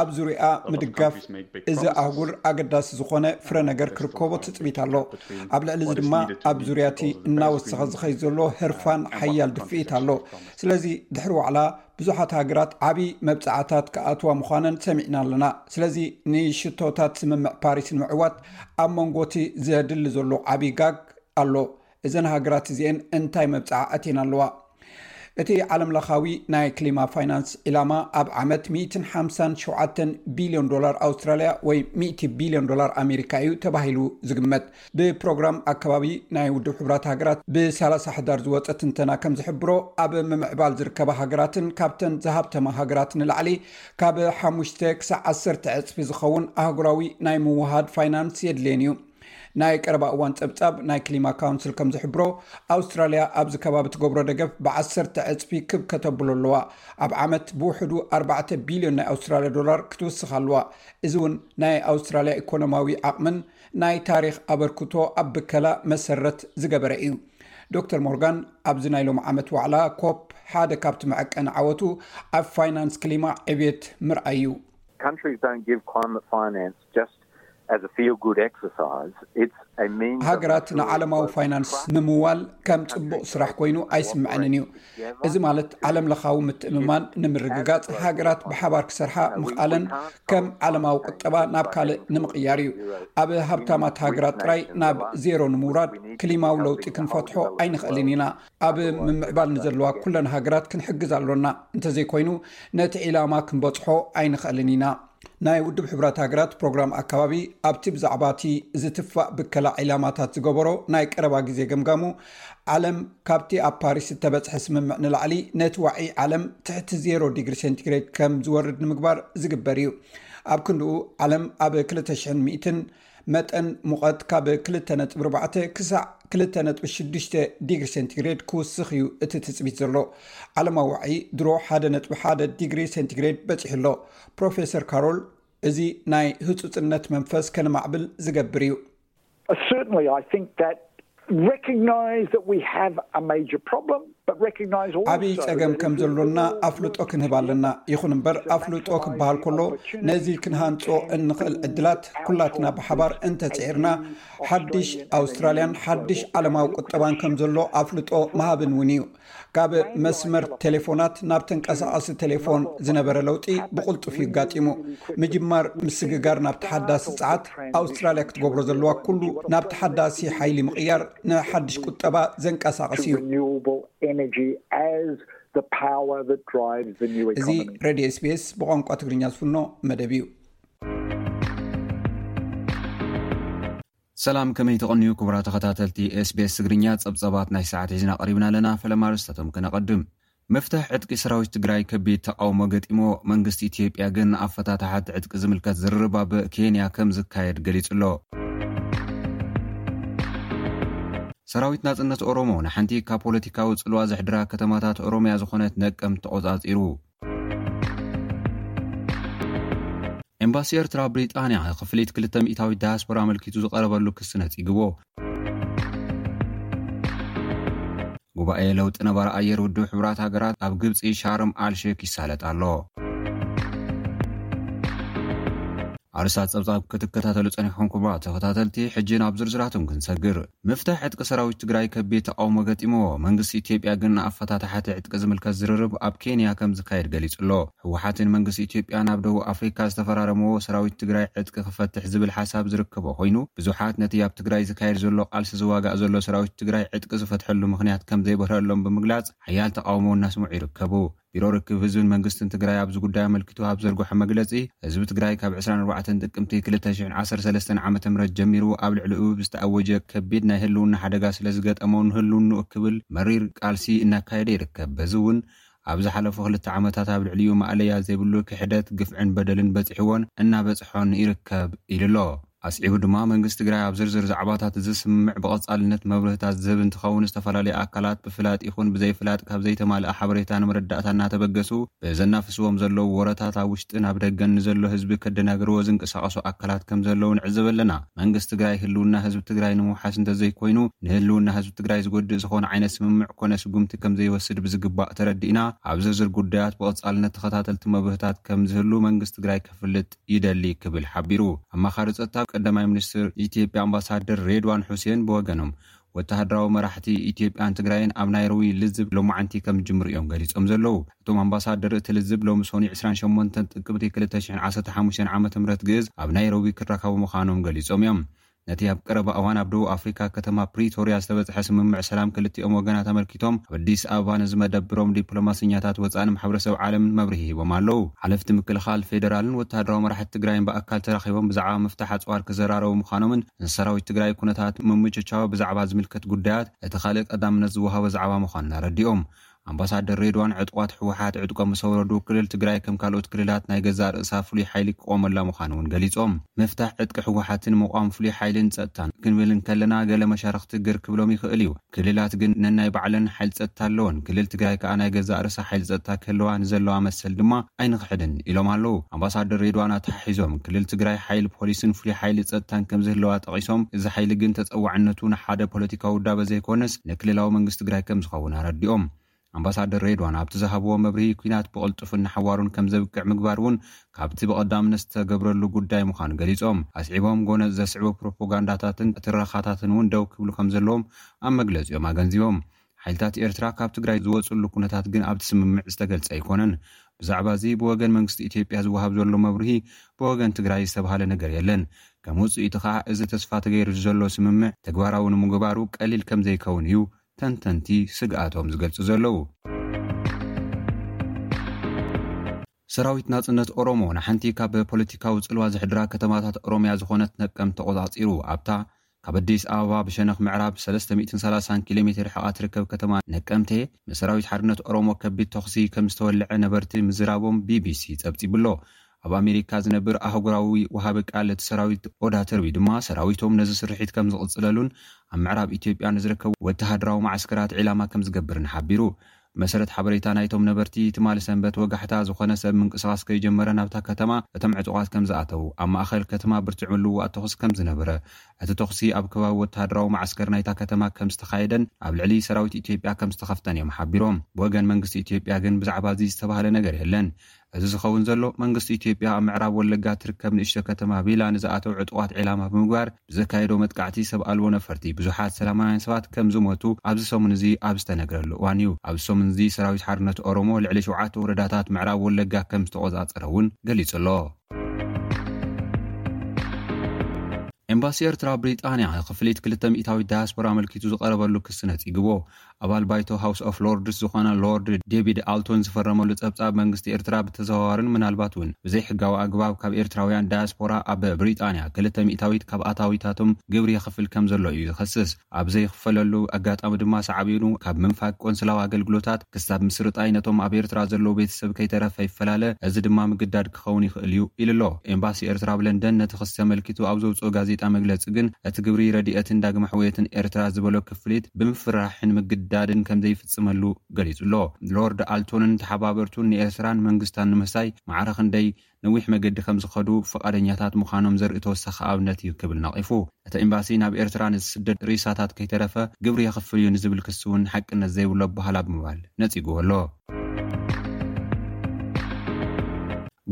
ኣብ ዙርያኣ ምድጋፍ እዚ ኣህጉር ኣገዳሲ ዝኾነ ፍረ ነገር ክርከቦ ትፅቢት ኣሎ ኣብ ልዕሊ እዚ ድማ ኣብ ዙርያ እቲ እናወሰኸ ዝኸይ ዘሎ ህርፋን ሓያል ድፍኢት ኣሎ ስለዚ ድሕሪ ዋዕላ ብዙሓት ሃገራት ዓብዪ መብፃዕታት ክኣትዋ ምዃነን ሰሚዕና ኣለና ስለዚ ንሽቶታት ስምምዕ ፓሪስ ንምዕዋት ኣብ መንጎ እቲ ዘድሊ ዘሎ ዓብዪ ጋግ ኣሎ እዘን ሃገራት እዚኤን እንታይ መብጽዓ ኣትየን ኣለዋ? እቲ ዓለምለኻዊ ናይ ክሊማ ፋይናንስ ዒላማ ኣብ ዓመት ሚእትን ሓምሳን ሸውዓተን ቢልዮን ዶላር ኣውስትራልያ ወይ ሚእቲ ቢልዮን ዶላር ኣሜሪካ እዩ ተባሂሉ ዝግመት። ብፕሮግራም ኣከባቢ ናይ ውድብ ሕቡራት ሃገራት ብሳላሳ ሕዳር ዝወጸ ትንተና ከም ዝሕብሮ ኣብ ምምዕባል ዝርከባ ሃገራትን ካብተን ዝሃብተማ ሃገራት ንላዕሊ ካብ ሓሙሽተ ክሳዕ ዓሰርተ ዕጽፊ ዝኸውን ኣህጉራዊ ናይ ምውህሃድ ፋይናንስ የድልየን እዩ። ናይ ቀረባ እዋን ጸብጻብ ናይ ክሊማ ካውንስል ከም ዝሕብሮ ኣውስትራልያ ኣብዚ ከባቢ ትገብሮ ደገፍ ብዓሰርተ ዕጽፊ ክብ ከተብሎ ኣለዋ ኣብ ዓመት ብውሕዱ ኣርባዕተ ቢልዮን ናይ ኣውስትራልያ ዶላር ክትውስኽ ኣለዋ እዚ እውን ናይ ኣውስትራልያ ኢኮኖማዊ ዓቕምን ናይ ታሪክ ኣበርክቶ ኣብ ብከላ መሰረት ዝገበረ እዩ ዶክተር ሞርጋን ኣብዚ ናይ ሎም ዓመት ዋዕላ ኮፕ ሓደ ካብቲ መዐቀኒ ዓወቱ ኣብ ፋይናንስ ክሊማ ዕብት ምርኣይ እዩ ሃገራት ንዓለማዊ ፋይናንስ ምምዋል ከም ፅቡቕ ስራሕ ኮይኑ ኣይስመዐንን እዩ። እዚ ማለት ዓለምለኻዊ ምትእምማን ንምርግጋፅ ሃገራት ብሓባር ክሰርሓ ምኽኣለን ከም ዓለማዊ ቁጠባ ናብ ካልእ ንምቕያር እዩ። ኣብ ሃብታማት ሃገራት ጥራይ ናብ ዜሮ ንምውራድ ክሊማዊ ለውጢ ክንፈትሖ ኣይንኽእልን ኢና። ኣብ ምምዕባል ንዘለዋ ኩለን ሃገራት ክንሕግዝ ኣሎና፣ እንተዘይኮይኑ ነቲ ዒላማ ክንበፅሖ ኣይንኽእልን ኢና። ናይ ውድብ ሕቡራት ሃገራት ፕሮግራም ኣከባቢ ኣብቲ ብዛዕባ እቲ ዝትፋእ ብከላ ዒላማታት ዝገበሮ ናይ ቀረባ ግዜ ገምጋሙ ዓለም ካብቲ ኣብ ፓሪስ እተበጽሐ ስምምዕ ንላዕሊ ነቲ ዋዒ ዓለም ትሕቲ ዜሮ ዲግሪ ሴንቲግሬድ ከም ዝወርድ ንምግባር ዝግበር እዩ ኣብ ክንድኡ ዓለም ኣብ 200 መጠን ሙቐት ካብ ክልተ ነጥቢ ኣርባዕተ ክሳዕ ክልተ ነጥቢ ሽዱሽተ ዲግሪ ሴንቲግሬድ ክውስኽ እዩ እቲ ትፅቢት ዘሎ። ዓለማዊ ዋዒ ድሮ ሓደ ነጥቢ ሓደ ዲግሪ ሴንቲግሬድ በፂሑ ኣሎ። ፕሮፌሰር ካሮል እዚ ናይ ህፁፅነት መንፈስ ከነማዕብል ዝገብር እዩ። ዓብይ ፀገም ከም ዘሎና ኣፍልጦ ክንህብ ኣለና። ይኹን እምበር ኣፍልጦ ክበሃል ከሎ ነዚ ክንሃንፆ እንኽእል ዕድላት ኩላትና ብሓባር እንተፅዒርና ሓድሽ ኣውስትራልያን ሓድሽ ዓለማዊ ቁጠባን ከም ዘሎ ኣፍልጦ ምሃብን እውን እዩ። ካብ መስመር ቴሌፎናት ናብ ተንቀሳቓሲ ቴሌፎን ዝነበረ ለውጢ ብቕልጡፍ ይጋጢሙ ምጅማር ምስግጋር ናብ ተሓዳሲ ፀዓት ኣውስትራልያ ክትገብሮ ዘለዋ ኩሉ ናብ ተሓዳሲ ሓይሊ ምቕያር ንሓድሽ ቁጠባ ዘንቀሳቕስ እዩ እዚ ረድዮ ስፔስ ብቋንቋ ትግርኛ ዝፍኖ መደብ እዩ ሰላም ከመይ ተቐንዩ ክቡራት ተኸታተልቲ SBS ትግርኛ ጸብጻባት ናይ ሰዓት ሒዝና ቀሪብና ኣለና ፈለማ ኣርእስታቶም ከነቐድም ምፍታሕ ዕጥቂ ሰራዊት ትግራይ ከቢድ ተቓውሞ ገጢሞ መንግስቲ ኢትዮጵያ ግን ንኣፈታታሓቲ ዕጥቂ ዝምልከት ዝርርብ ኣብ ኬንያ ከም ዝካየድ ገሊጹ ኣሎ ሰራዊት ናጽነት ኦሮሞ ንሓንቲ ካብ ፖለቲካዊ ጽልዋ ዘሕድራ ከተማታት ኦሮምያ ዝኾነት ነቀምት ተቖጻጺሩ ኤምባሲ ኤርትራ ብሪጣንያ ክፍሊት ክልተ ሚታዊት ዳያስፖራ ኣመልኪቱ ዝቐረበሉ ክሲ ነጺግዎ ጉባኤ ለውጢ ነባሪ ኣየር ውድብ ሕቡራት ሃገራት ኣብ ግብፂ ሻርም ኣልሼክ ይሳለጥ ኣሎ ኣርሳት ፀብፃብ ክትከታተሉ ፀኒሖም ኩባ ተኸታተልቲ ሕጂ ናብ ዝርዝራቶም ክንሰግር ምፍታሕ ዕጥቂ ሰራዊት ትግራይ ከቢድ ተቓውሞ ገጢምዎ። መንግስቲ ኢትዮጵያ ግን ንኣፈታትሓ እቲ ዕጥቂ ዝምልከት ዝርርብ ኣብ ኬንያ ከም ዝካየድ ገሊጹ ኣሎ። ህወሓትን መንግስቲ ኢትዮጵያን ኣብ ደቡብ ኣፍሪካ ዝተፈራረምዎ ሰራዊት ትግራይ ዕጥቂ ክፈትሕ ዝብል ሓሳብ ዝርከቦ ኮይኑ፣ ብዙሓት ነቲ ኣብ ትግራይ ዝካየድ ዘሎ ቃልሲ ዝዋጋእ ዘሎ ሰራዊት ትግራይ ዕጥቂ ዝፈትሐሉ ምኽንያት ከም ዘይበርሀሎም ብምግላጽ ሓያል ተቓውሞ እናስምዑ ይርከቡ። ቢሮ ርክብ ህዝብን መንግስትን ትግራይ ኣብዚ ጉዳይ ኣመልኪቱ ኣብ ዘርገሖ መግለፂ፣ ህዝቢ ትግራይ ካብ ዕስራን ኣርባዕተን ጥቅምቲ ክልተ ሽሕን ዓሰርተ ሰለስተን ዓመተ ምህረት ጀሚሩ ኣብ ልዕሊኡ ብዝተኣወጀ ከቢድ ናይ ህልውና ሓደጋ ስለዝገጠሞ ንህልውንኡ ክብል መሪር ቃልሲ እናካየደ ይርከብ። በዚ እውን ኣብ ዝሓለፉ ክልተ ዓመታት ኣብ ልዕሊኡ ማእለያ ዘይብሉ ክሕደት፣ ግፍዕን በደልን በፂሕዎን እናበፅሖን ይርከብ ኢሉ ኣሎ። ኣስዒቡ ድማ መንግስቲ ትግራይ ኣብ ዝርዝር ዛዕባታት እዚ ስምምዕ ብቐፃልነት መብርህታት ዝህብ እንትኸውን ዝተፈላለዩ ኣካላት ብፍላጥ ይኹን ብዘይፍላጥ ካብ ዘይተማልኣ ሓበሬታ ንመረዳእታ እናተበገሱ ብዘናፍስዎም ዘለዉ ወረታት ኣብ ውሽጥን ኣብ ደገን ንዘሎ ህዝቢ ከደናግርዎ ዝንቅሳቐሱ ኣካላት ከምዘለዉ ንዕዘብ ኣለና። መንግስቲ ትግራይ ህልውና ህዝቢ ትግራይ ንምውሓስ እንተዘይኮይኑ ንህልውና ህዝቢ ትግራይ ዝጎድእ ዝኾነ ዓይነት ስምምዕ ኮነ ስጉምቲ ከምዘይወስድ ብዝግባእ ተረዲእና ኣብ ዝርዝር ጉዳያት ብቐፃልነት ተኸታተልቲ መብርህታት ከምዝህሉ መንግስቲ ትግራይ ከፍልጥ ይደሊ ክብል ሓቢሩ። ኣማኻሪ ጸጥታ ቀዳማይ ሚኒስትር ኢትዮጵያ ኣምባሳደር ሬድዋን ሑሴን ብወገኖም፣ ወተሃደራዊ መራሕቲ ኢትዮጵያን ትግራይን ኣብ ናይሮቢ ልዝብ ሎማዕንቲ ከምዝጅምሩ እዮም ገሊጾም ዘለዉ። እቶም ኣምባሳደር፣ እቲ ልዝብ ሎሚ ሰኑይ ዕስራን ሸሞንተን ጥቅምቲ ክልተ ሽሕን ዓሰርተ ሓሙሽተን ዓመተ ምህረት ግእዝ ኣብ ናይሮቢ ክራከቡ ምዃኖም ገሊጾም እዮም። ነቲ ኣብ ቀረባ እዋን ኣብ ደቡብ ኣፍሪካ ከተማ ፕሪቶርያ ዝተበፅሐ ስምምዕ ሰላም ክልቲኦም ወገናት ኣመልኪቶም ኣብ ኣዲስ ኣበባ ንዝመደብሮም ዲፕሎማሰኛታት ወፃእን ማሕበረሰብ ዓለምን መብርሂ ሂቦም ኣለው። ሓለፍቲ ምክልኻል ፌደራልን ወተሃደራዊ መራሕቲ ትግራይን ብኣካል ተራኺቦም ብዛዕባ ምፍታሕ ኣፅዋር ክዘራረቡ ምዃኖምን ምስ ሰራዊት ትግራይ ኩነታት ምምችቻው ብዛዕባ ዝምልከት ጉዳያት እቲ ኻልእ ቀዳምነት ዝወሃቦ ዛዕባ ምዃኑን ኣረዲኦም። ኣምባሳደር ሬድዋን ዕጡቓት ህወሓት ዕጥቆም ምስ ኣውረዱ ክልል ትግራይ ከም ካልኦት ክልላት ናይ ገዛእ ርእሳ ፍሉይ ሓይሊ ክቖመላ ምዃኑ እውን ገሊፆም። ምፍታሕ ዕጥቂ ህወሓትን ምቛም ፍሉይ ሓይልን ፀጥታን ክንብል እንከለና ገለ መሻርኽቲ ግር ክብሎም ይኽእል እዩ። ክልላት ግን ነናይ ባዕለን ሓይሊ ፀጥታ ኣለወን። ክልል ትግራይ ከዓ ናይ ገዛእ ርእሳ ሓይሊ ፀጥታ ክህልዋ ንዘለዋ መሰል ድማ ኣይንኽሕድን ኢሎም ኣለው። ኣምባሳደር ሬድዋን ኣተሓሒዞም ክልል ትግራይ ሓይሊ ፖሊስን ፍሉይ ሓይሊ ፀጥታን ከምዝህልዋ ጠቒሶም እዚ ሓይሊ ግን ተፀዋዕነቱ ንሓደ ፖለቲካዊ ውዳበ ዘይኮነስ ንክልላዊ መንግስቲ ትግራይ ከምዝኸውን ኣረዲኦም። ኣምባሳደር ሬድዋን ኣብቲ ዝሃብዎ መብርሂ፣ ኲናት ብቕልጡፍን ንሓዋሩን ከምዘብቅዕ ምግባር እውን ካብቲ ብቐዳምነት ዝተገብረሉ ጉዳይ ምዃኑ ገሊፆም። ኣስዒቦም ጎነፅ ዘስዕቡ ፕሮፖጋንዳታትን ትረኻታትን እውን ደው ክብሉ ከምዘለዎም ኣብ መግለፂኦም ኣገንዚቦም። ሓይልታት ኤርትራ ካብ ትግራይ ዝወፅሉ ኩነታት ግን ኣብቲ ስምምዕ ዝተገልፀ ኣይኮነን። ብዛዕባ እዚ ብወገን መንግስቲ ኢትዮጵያ ዝወሃብ ዘሎ መብርሂ ብወገን ትግራይ ዝተብሃለ ነገር የለን። ከም ውጽኢቱ ከኣ እዚ ተስፋ ተገይሩሉ ዘሎ ስምምዕ ተግባራዊ ንምግባሩ ቀሊል ከም ዘይከውን እዩ ተንተንቲ ስግኣቶም ዝገልጹ ዘለዉ። ሰራዊት ናጽነት ኦሮሞ ንሓንቲ ካብ ፖለቲካዊ ጽልዋ ዘሕድራ ከተማታት ኦሮምያ ዝኾነት ነቀምት ተቖጻጺሩ ኣብታ ካብ ኣዲስ ኣበባ ብሸነኽ ምዕራብ ሰለስተ ሚእትን ሰላሳን ኪሎ ሜትር ርሕቓ ትርከብ ከተማ ነቀምቴ ብሰራዊት ሓርነት ኦሮሞ ከቢድ ተኹሲ ከም ዝተወልዐ ነበርቲ ምዝራቦም ቢቢሲ ጸብጺቡ'ሎ። ኣብ ኣሜሪካ ዝነብር ኣህጉራዊ ወሃቢ ቃል እቲ ሰራዊት ኦዳ ተርቢ ድማ ሰራዊቶም ነዚ ስርሒት ከምዝቕፅለሉን ኣብ ምዕራብ ኢትዮጵያ ንዝርከቡ ወተሃደራዊ መዓስከራት ዒላማ ከምዝገብርን ሓቢሩ። ብመሰረት ሓበሬታ ናይቶም ነበርቲ ትማሊ ሰንበት ወጋሕታ ዝኾነ ሰብ ምንቅስቓስ ከይጀመረ ናብታ ከተማ እቶም ዕጡቓት ከምዝኣተው ኣብ ማእኸል ከተማ ብርቱዕ ምልውዋጥ ተኹሲ ከምዝነበረ እቲ ተኹሲ ኣብ ከባቢ ወተሃደራዊ መዓስከር ናይታ ከተማ ከምዝተኻየደን ኣብ ልዕሊ ሰራዊት ኢትዮጵያ ከምዝተኸፍተን እዮም ሓቢሮም። ብወገን መንግስቲ ኢትዮጵያ ግን ብዛዕባ እዚ ዝተባህለ ነገር የለን። እዚ ዝኸውን ዘሎ መንግስቲ ኢትዮጵያ ኣብ ምዕራብ ወለጋ እትርከብ ንእሽቶ ከተማ ቢላ ንዝኣተው ዕጡቓት ዒላማ ብምግባር ብዘካየዶ መጥቃዕቲ ሰብ ኣልቦ ነፈርቲ ብዙሓት ሰላማውያን ሰባት ከም ዝሞቱ ኣብዚ ሰሙን እዚ ኣብ ዝተነግረሉ እዋን እዩ። ኣብዚ ሰሙን እዚ ሰራዊት ሓርነት ኦሮሞ ልዕሊ ሸውዓተ ወረዳታት ምዕራብ ወለጋ ከም ዝተቖጻጸረ እውን ገሊጹ ኣሎ። ኤምባሲ ኤርትራ ኣብ ብሪጣንያ፣ ንክፍሊት ክልተ ሚእታዊት ዳያስፖራ ኣመልኪቱ ዝቐረበሉ ክሲ ነጺግዎ። ኣባል ባይቶ ሃውስ ኦፍ ሎርድስ ዝኾነ ሎርድ ዴቪድ ኣልቶን ዝፈረመሉ ጸብጻብ መንግስቲ ኤርትራ ብተዘዋዋርን ምናልባት'ውን ብዘይሕጋዊ ኣግባብ ካብ ኤርትራውያን ዳያስፖራ ኣብ ብሪጣንያ ክልተ ሚእታዊት ካብ ኣታዊታቶም ግብሪ የኽፍል ከም ዘሎ እዩ ዝኸስስ። ኣብ ዘይኽፈለሉ ኣጋጣሚ ድማ ሳዕቤኑ ካብ ምንፋግ ቆንስላዊ ኣገልግሎታት ክሳብ ምስርጣይ ነቶም ኣብ ኤርትራ ዘለዉ ቤተሰብ ከይተረፈ ይፈላለ እዚ ድማ ምግዳድ ክኸውን ይኽእል'ዩ ኢሉ'ሎ። ኤምባሲ ኤርትራ ኣብ ለንደን ነቲ ክሲ ኣመልኪቱ ኣብ ዘውጽኦ ጋዜጣ መግለጺ ግን፣ እቲ ግብሪ ረድኤትን ዳግመ ሕውየትን ኤርትራ ዝበሎ ክፍሊት ብምፍርራሕን ምግዳድን ከምዘይፍጽመሉ ገሊጹ'ሎ። ሎርድ ኣልቶንን ተሓባበርቱን ንኤርትራን መንግስታን ንምህሳይ ማዕረ ክንደይ ነዊሕ መገዲ ከምዝኸዱ ፍቓደኛታት ምዃኖም ዘርኢ ተወሳኺ ኣብነት'ዩ ክብል ነቒፉ። እቲ ኤምባሲ ናብ ኤርትራ ንዝስደድ ሬሳታት ከይተረፈ ግብሪ የኽፍል እዩ ንዝብል ክሲ እውን ሓቅነት ዘይብሉ ኣበሃህላ ብምባል ነጺግዎ ኣሎ።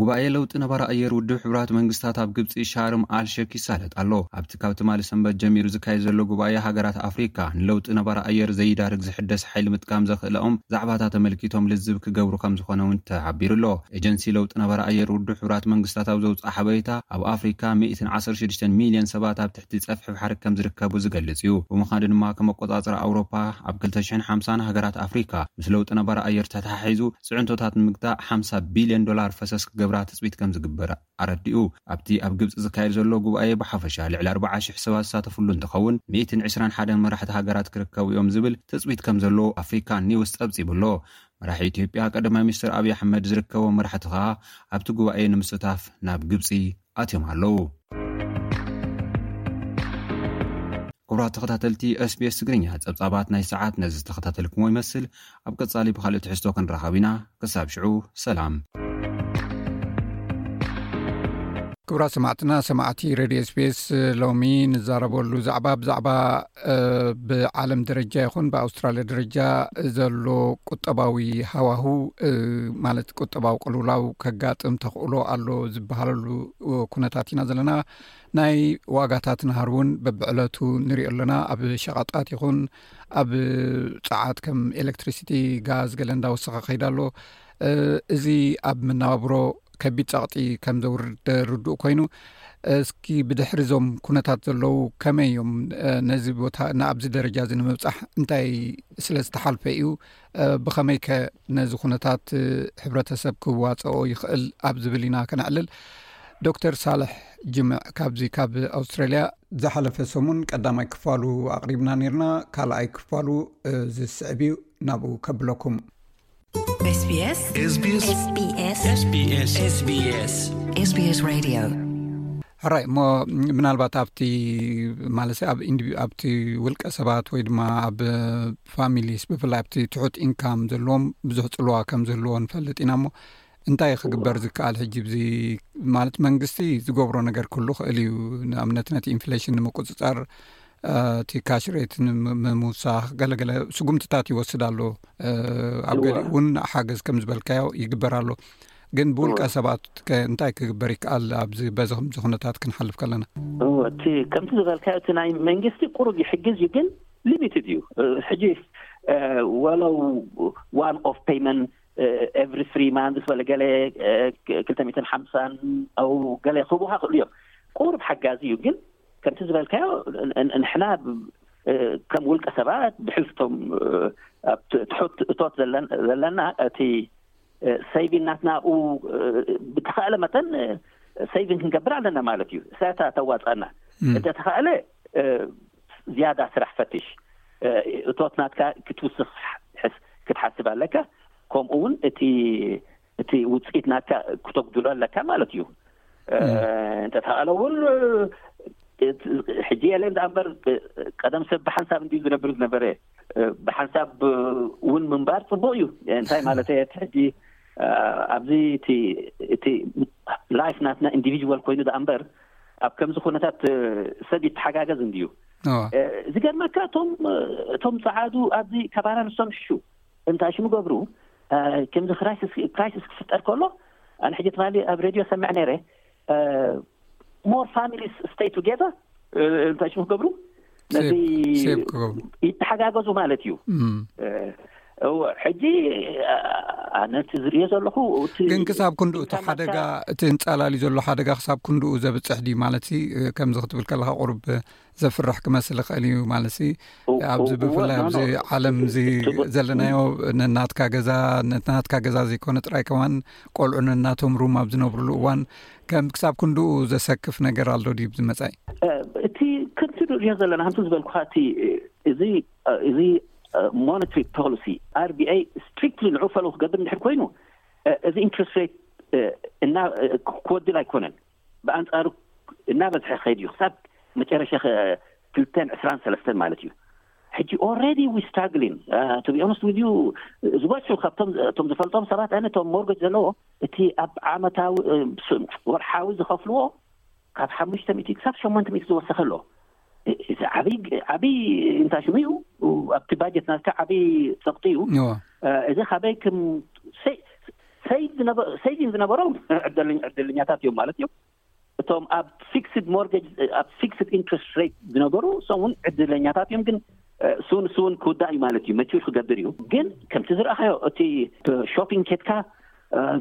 ጉባኤ ለውጢ ነባሪ ኣየር ውድብ ሕቡራት መንግስታት ኣብ ግብፂ ሻርም ኣልሸክ ይሳለጥ ኣሎ። ኣብቲ ካብ ትማሊ ሰንበት ጀሚሩ ዝካየድ ዘሎ ጉባኤ ሃገራት ኣፍሪካ ንለውጢ ነባሪ ኣየር ዘይዳርግ ዝሕደስ ሓይሊ ምጥቃም ዘኽእላኦም ዛዕባታት ኣመልኪቶም ልዝብ ክገብሩ ከምዝኾነ እውን ተሓቢሩ ኣሎ። ኤጀንሲ ለውጢ ነበራ ኣየር ውድብ ሕቡራት መንግስታት ኣብ ዘውጽኦ ሓበሬታ፣ ኣብ ኣፍሪካ ሚእትን ዓሰርተ ሽዱሽተን ሚልዮን ሰባት ኣብ ትሕቲ ጸፍሒ ባሕሪ ከም ዝርከቡ ዝገልጽ እዩ። ብምዃዱ ድማ ከም ኣቆጻጽራ ኣውሮፓ ኣብ ክልተ ሽሕን ሓምሳን ሃገራት ኣፍሪካ ምስ ለውጢ ነበራ ኣየር ተተሓሒዙ ጽዕንቶታት ንምግታእ ሓምሳ ቢልዮን ዶላር ፈሰስ ክገብራ ትጽቢት ከም ዝግበር ኣረዲኡ። ኣብቲ ኣብ ግብጺ ዝካየድ ዘሎ ጉባኤ ብሓፈሻ ልዕሊ ኣርብዓ ሽሕ ሰባት ዝሳተፍሉ እንትኸውን ሚእትን ዕስራን ሓደን መራሕቲ ሃገራት ክርከቡ እዮም ዝብል ትጽቢት ከም ዘሎ ኣፍሪካ ኒውስ ጸብጺቡ ኣሎ። መራሒ ኢትዮጵያ ቀዳማይ ሚኒስትር ኣብዪ ኣሕመድ ዝርከቦም መራሕቲ ከኣ ኣብቲ ጉባኤ ንምስታፍ ናብ ግብጺ ኣትዮም ኣለዉ። ክቡራት ተኸታተልቲ ስቤስ ትግርኛ ጸብጻባት ናይ ሰዓት ነዚ ዝተኸታተልኩሞ ይመስል ኣብ ቀጻሊ ብካልእ ትሕዝቶ ክንራኸብ ኢና ክሳብ ሽዑ ሰላም ክብራ ሰማዕትና ሰማዕቲ ረድዮ ስፔስ ሎሚ ንዛረበሉ ዛዕባ ብዛዕባ ብዓለም ደረጃ ይኹን ብኣውስትራልያ ደረጃ ዘሎ ቁጠባዊ ሃዋሁ ማለት ቁጠባዊ ቅልውላው ከጋጥም ተኽእሎ ኣሎ ዝበሃለሉ ኩነታት ኢና ዘለና ናይ ዋጋታት ናሃር እውን በብዕለቱ ንሪኦ ኣለና ኣብ ሸቓጣት ይኹን ኣብ ፀዓት ከም ኤሌክትሪሲቲ ጋዝ ገለ እንዳ ወሰኸ ከይዳ ኣሎ እዚ ኣብ መነባብሮ ከቢድ ጸቕጢ ከም ዘውርድ ርዱእ ኮይኑ እስኪ ብድሕሪ እዞም ኩነታት ዘለዉ ከመይ እዮም ነዚ ቦታ ንኣብዚ ደረጃ እዚ ንምብፃሕ እንታይ ስለ ዝተሓልፈ እዩ ብኸመይ ከ ነዚ ኩነታት ሕብረተሰብ ክዋፀኦ ይኽእል ኣብ ዝብል ኢና ከነዕልል ዶክተር ሳልሕ ጅምዕ ካብዚ ካብ ኣውስትራልያ ዝሓለፈ ሰሙን ቀዳማይ ክፋሉ ኣቕሪብና ነርና ካልኣይ ክፋሉ ዝስዕብ እዩ ናብኡ ከብለኩም ሕራይ እሞ ምናልባት ኣብቲ ማለት ኣብኣብቲ ውልቀ ሰባት ወይ ድማ ኣብ ፋሚሊስ ብፍላይ ኣብቲ ትሑት ኢንካም ዘለዎም ብዙሕ ፅልዋ ከም ዘለዎ ንፈልጥ ኢና እሞ እንታይ ክግበር ዝከኣል ሕጂ ብዚ ማለት መንግስቲ ዝገብሮ ነገር ክሉ ክእል እዩ ንኣብነት ነቲ ኢንፍሌሽን ንምቁፅፃር እቲ ካሽሬት ንምውሳኽ ገለገለ ስጉምትታት ይወስድ ኣሎ ኣብ ገሊ እውን ሓገዝ ከም ዝበልካዮ ይግበር ኣሎ ግን ብውልቀ ሰባት እንታይ ክግበር ይከኣል ኣብዚ በዚ ከምዚ ኩነታት ክንሓልፍ ከለና እቲ ከምቲ ዝበልካዮ እቲ ናይ መንግስቲ ቁሩብ ይሕግዝ እዩ ግን ሊሚትድ እዩ ሕጂ ዋን ኦፍ ፔመንት ኤቭሪ ስሪ ማንስ ወለ ገለ ክልተ ሚትን ሓምሳን ኣው ገለ ክህቡ ካክእሉ እዮም ቁሩብ ሓጋዚ እዩ ግን ከምቲ ዝበልካዮ ንሕና ከም ውልቀ ሰባት ብሕልፍቶም ኣብ ትሑት እቶት ዘለና እቲ ሰይቪን ናትና ኣብኡ ብተኸእለ መጠን ሰይቪን ክንገብር ኣለና ማለት እዩ ሳያታ ተዋፅኣና እንተተኸእለ ዝያዳ ስራሕ ፈትሽ፣ እቶት ናትካ ክትውስኽ ክትሓስብ ኣለካ፣ ከምኡውን እቲ እቲ ውጽኢት ናትካ ክተጉድሎ ኣለካ ማለት እዩ። እንተ ተኻእለ እውን ሕጂ የለን ደኣ እምበር ቀደም ሰብ ብሓንሳብ እንድዩ ዝነብር ዝነበረ። ብሓንሳብ እውን ምንባር ጽቡቕ እዩ። እንታይ ማለት እቲ ሕጂ ኣብዚ እቲ ላይፍ ናትና ኢንዲቪድዋል ኮይኑ ደኣ እምበር ኣብ ከምዚ ኩነታት ሰብ ይተሓጋገዝ እንድዩ ዝገርመካ እቶም እቶም ፀዓዱ ኣብዚ ከባና ንሶም ሽሹ እንታይ ሽሙ ገብሩ ከምዚ ክራይሲስ ክፍጠር ከሎ ኣነ ሕጂ ትማሊ ኣብ ሬድዮ ሰምዕ ነይረ ሞር ፋሚሊስ ስተይ ቱጌዘር እንታይ ሽሙ ገብሩ ነዚ ይተሓጋገዙ ማለት እዩ እወ ሕጂ ኣነቲ ዝርዮ ዘለኹ ግን ክሳብ ክንድኡ እቲ ሓደጋ እቲ ንፃላልዩ ዘሎ ሓደጋ ክሳብ ክንድኡ ዘብፅሕ ድዩ ማለት ከምዚ ክትብል ከለካ ቁሩብ ዘፍርሕ ክመስል ይኽእል እዩ ማለት ኣብዚ ብፍላይ ኣብዚ ዓለም እዚ ዘለናዮ ነናትካ ገዛ ነናትካ ገዛ ዘይኮነ ጥራይ ከማን ቆልዑ ነናቶም ሩም ኣብ ዝነብርሉ እዋን ከም ክሳብ ክንድኡ ዘሰክፍ ነገር ኣሎ ድዩ ብዚ መጻኢ? እቲ ከምቲ ንርእዮ ዘለና ከምቲ ዝበልኩኻ እቲ እዚ እዚ ሞነትሪ ፖሊሲ RBA ስትሪክትሊ ንዑ ፈለዉ ክገብር እንድሕር ኮይኑ እዚ ኢንትረስት ሬት እና ክወድል ኣይኮነን ብኣንጻሩ እናበዝሐ ክኸይድ እዩ ክሳብ መጨረሻ ክልተን ዕስራን ሰለስተን ማለት እዩ። ሕጂ ኦረዲ ዊ ስትራግሊን ቱ ቢ ኦነስት ዊዝ ዩ ዝበዝሑ ካብቶም ዝፈልጦም ሰባት ኣነ እቶም ሞርገጅ ዘለዎ እቲ ኣብ ዓመታዊ ወርሓዊ ዝኸፍልዎ ካብ ሓሙሽተ ሚእቲ ክሳብ ሸሞንተ ሚእቲ ዝወሰኸ ኣሎ እዚ ዓብይ ዓብይ እንታይ ሽሙ እዩ ኣብቲ ባጀት ናትካ ዓብይ ፀቕጢ እዩ እዎ እዚ ካበይ ክም ሰይ- ሰይድ ዝነበ- ሰይዲን ዝነበሮም ዕደል- ዕድለኛታት እዮም ማለት እዩ እቶም ኣብ ፊክስድ ሞርጌጅ ኣብ ፊክስድ ኢንትረስት ሬት ዝነበሩ እሶም እውን ዕድለኛታት እዮም ግን ስውን ስውን ክውዳእ እዩ ማለት እዩ መቹር ክገብር እዩ ግን ከምቲ ዝረኣኻዮ እቲ ሾፒንግ ኬትካ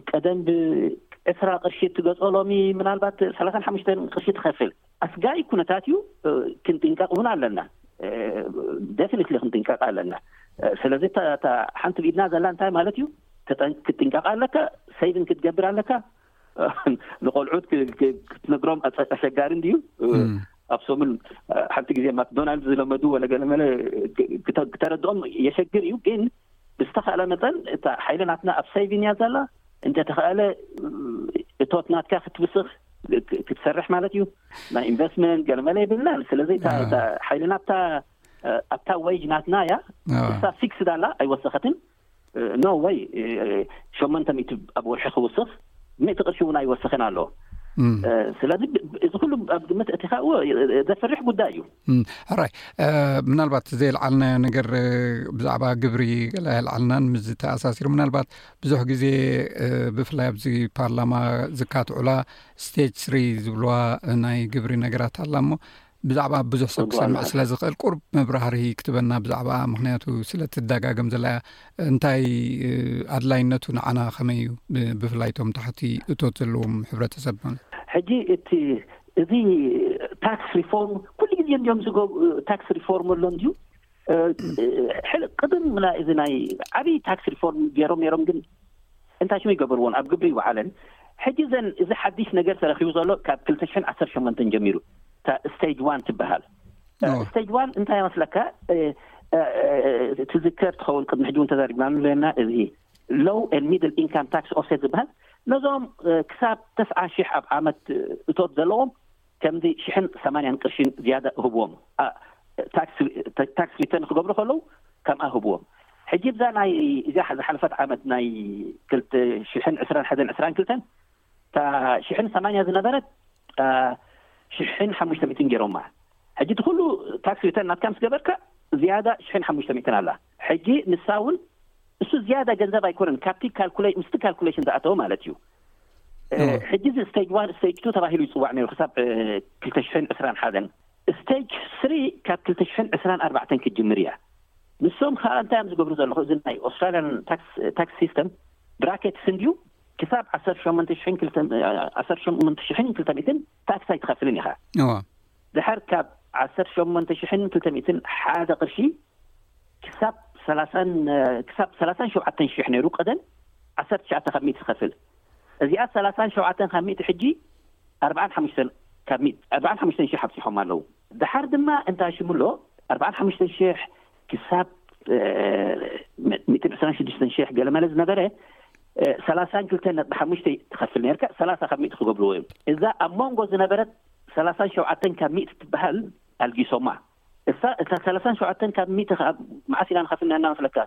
ቀደም ብዕስራ ቅርሺ እትገጾ ሎሚ ምናልባት ሰላሳን ሓሙሽተ ቅርሺ ትኸፍል ኣስጋኢ ኩነታት እዩ ክንጥንቀቅ እውን ኣለና ደፍኒትሊ ክንጥንቀቅ ኣለና ስለዚ ሓንቲ ብኢድና ዘላ እንታይ ማለት እዩ ክትጥንቀቅ ኣለካ ሰይቭን ክትገብር ኣለካ ንቆልዑት ክትነግሮም ኣሸጋሪ እንድዩ ኣብ ሰሙን ሓንቲ ግዜ ማክዶናልድ ዝለመድዎ ነገለመለ ክተረድኦም የሸግር እዩ ግን ብዝተካእለ መጠን እታ ሓይሊ ናትና ኣብ ሰይቪን እያ ዘላ እንተተካእለ እቶት ናትካ ክትብስኽ ክትሰርሕ ማለት እዩ ናይ ኢንቨስትመንት ገለመለ ይብልናል ስለዚ ሓይሊ ናብታ ኣብታ ወይጅ ናትና እያ እሳ ፊክስዳ ኣላ ኣይወሰኸትን ኖ ወይ ሸሞንተ ሚእቲ ኣብ ወርሒ ክውስኽ ሚእቲ ቅርሺ እውን ኣይወሰኸን ኣሎ ስለዚ እዚ ኩሉ ኣብ ግምት እቲኻ እዎ ዘፍርሕ ጉዳይ እዩ ሕራይ ምናልባት ዘየልዓልናዮ ነገር ብዛዕባ ግብሪ ገለ ኣየልዓልናን ምስ ተኣሳሲሩ ምናልባት ብዙሕ ግዜ ብፍላይ ኣብዚ ፓርላማ ዝካትዑላ ስቴጅ ስሪ ዝብልዋ ናይ ግብሪ ነገራት ኣላ እሞ ብዛዕባ ብዙሕ ሰብ ክሰምዕ ስለ ዝኽእል ቁርብ መብራህርሂ ክትበና ብዛዕባ ምክንያቱ ስለ ትደጋገም ዘላ እያ እንታይ ኣድላይነቱ ንዓና ከመይ እዩ ብፍላይ እቶም ታሕቲ እቶት ዘለዎም ሕብረተሰብ ማለት ሕጂ እቲ እዚ ታክስ ሪፎርም ኩሉ ግዜ እንዲኦም ዝገብ ታክስ ሪፎርም ኣሎ እንድዩ ቅድም ምና እዚ ናይ ዓብይ ታክሲ ሪፎርም ገይሮም ነይሮም ግን እንታይ ሽሙ ይገበርዎን ኣብ ግብሪ ይወዓለን ሕጂ ዘን እዚ ሓድሽ ነገር ተረኪቡ ዘሎ ካብ ክልተ ሽሕን ዓሰርተ ሸሞንተን ጀሚሩ እታ ስቴጅ ዋን ትበሃል ስቴጅ ዋን እንታይ መስለካ ትዝከር ትኸውን ቅድሚ ሕጂ እውን ተዛሪብናሉ ዘለና እዚ ሎው ን ሚድል ኢንካም ታክስ ኦፍሴት ዝበሃል ነዞም ክሳብ ተስዓ ሽሕ ኣብ ዓመት እቶት ዘለዎም ከምዚ ሽሕን ሰማንያን ቅርሺን ዝያዳ እህብዎም ኣእ ታክስ ታክስ ሪተርን ክገብሩ ከለዉ ከምኣ እህብዎም ሕጂ ብዛ ናይ እዚኣ ዝሓለፈት ዓመት ናይ ክልተ ሽሕን ዕስራን ሓደን ዕስራን ክልተን እታ ሽሕን ሰማንያ ዝነበረት ሽሕን ሓሙሽተ ሚእትን ገይሮማ ሕጂ እቲ ኩሉ ታክስ ሪተርን ናትካ ምስ ገበርካ ዝያዳ ሽሕን ሓሙሽተ ሚእትን ኣላ ሕጂ ንሳ ውን እሱ ዝያዳ ገንዘብ ኣይኮነን ካብቲ ካልኩለ ምስቲ ካልኩለሽን ዝኣተወ ማለት እዩ እወ ሕጂ እዚ ስቴጅ ዋን ስቴጅ ቱ ተባሂሉ ይጽዋዕ ነይሩ ክሳብ ክልተ ሽሕን ዕስራን ሓደን ስቴጅ ስሪ ካብ ክልተ ሽሕን ዕስራን ኣርባዕተን ክትጅምር እያ ንሶም ከኣ እንታይ እዮም ዝገብሩ ዘለኹ እዚ ናይ ኦስትራልያን ታክስ ታክስ ሲስተም ብራኬት ስንድዩ ክሳብ ዓሰርተ ሸሞንተ ሽሕን ክልተ ዓሰርተ ሸሞንተ ሽሕን ክልተ ሚእትን ታክስ ኣይትኸፍልን ኢኻ እወ ደሓር ካብ ዓሰርተ ሸሞንተ ሽሕን ክልተ ሚእትን ሓደ ቅርሺ ክሳብ ሰላሳን ሸውዓተን ሽሕ ነይሩ ቀደም ዓሰርተ ትሽዓተ ካብ ሚእቲ ትኸፍል እዚኣ ሰላሳን ሸውዓተን ካብ ሚእቲ ሕጂ ኣርብዓን ሓሙሽተን ካብ ሚእቲ ኣርብዓን ሓሙሽተን ሽሕ ኣብፂሖም ኣለው ደሓር ድማ እንታ ሽምሎ ኣርብዓን ሓሙሽተን ሽሕ ክሳብ ሚእትን ዕስራን ሽዱሽተን ሽሕ ገለመለ ዝነበረ ሰላሳን ክልተን ነጥቢ ሓሙሽተ ትኸፍል ነርካ ሰላሳ ካብ ሚእቲ ክገብርዎ እዮም እዛ ኣብ መንጎ ዝነበረት ሰላሳን ሸውዓተን ካብ ሚእቲ ትበሃል ኣልጊሶማ እሳ እታ ሰላሳን ሸውዓተን ካብ ሚእቲ ከኣ መዓስ ኢና ንኸፍለና መስለካ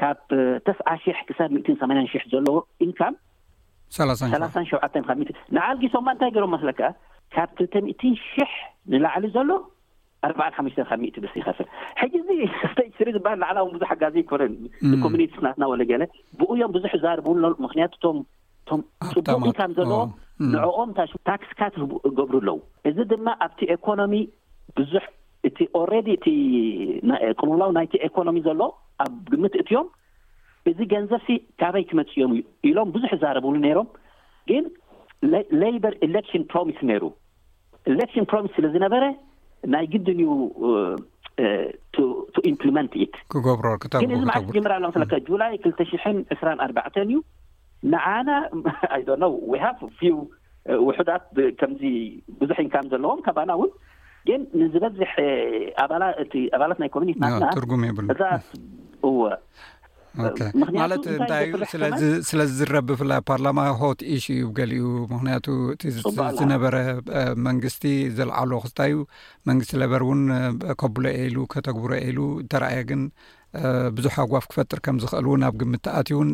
ካብ ተስዓ ሽሕ ክሳብ ሚእትን ሰማንያን ሽሕ ዘለዎ ኢንካም ሰላሳን ሸውዓተን ሰላሳን ሸውዓተን ካብ ሚእቲ ንዓ ኣልጊሶማ እንታይ ገይሮም መስለካ ካብ ክልተ ሚእትን ሽሕ ንላዕሊ ዘሎ ኣርባዓን ሓሙሽተን ካብ ሚእቲ ብስ ይኸፍል ሕጂ እዚ ስቴጅ ስሪ ዝበሃል ንዓና እውን ብዙሕ ሓጋዚ ኣይኮነን ንኮሚኒቲስ ናትና ወለ ገለ ብኡ እዮም ብዙሕ ዛርቡ ኣሎ ምክንያቱ እቶም እቶም ፅቡቅ ኢንካም ዘለዎ ንዕኦም ታክስ ካት ገብሩ ኣለዉ እዚ ድማ ኣብቲ ኤኮኖሚ ብዙሕ እቲ ኦረዲ እቲ ቅልውላው ናይቲ ኤኮኖሚ ዘሎ ኣብ ግምት እትዮም እዚ ገንዘብሲ ካበይ ክመፅእዮም ኢሎም ብዙሕ ዛረብሉ ነይሮም ግን ሌበር ኤሌክሽን ፕሮሚስ ነይሩ ኤሌክሽን ፕሮሚስ ስለ ዝነበረ ናይ ግድን እዩ ቱ ኢምፕሊመንት ኢት ክገብሮ ግን እዚ መዓስ ክጅምር ኣሎ ስለካ ጁላይ ክልተ ሽሕን ዕስራን ኣርባዕተን እዩ ንዓና ኣይዶ ነው ዊ ሃቭ ፊው ውሑዳት ከምዚ ብዙሕ ኢንካም ዘለዎም ካባና እውን ግን ንዝበዝሕ ኣባላት ናይ ኮሚኒቲ ናትና ትርጉም የብሉ እዛ እወ ማለት እንታይ እዩ ስለ ዝዝረብ ብፍላይ ፓርላማ ሆት ኢሽ እዩ ገሊኡ ምክንያቱ እቲ ዝነበረ መንግስቲ ዘልዓሎ ክስታ እዩ መንግስቲ ለበር እውን ከብሎ እየ ኢሉ ከተግብሮ እየ ኢሉ ተረእየ ግን ብዙሕ ኣጓፍ ክፈጥር ከም ዝኽእል እውን ኣብ ግምት ተኣት እውን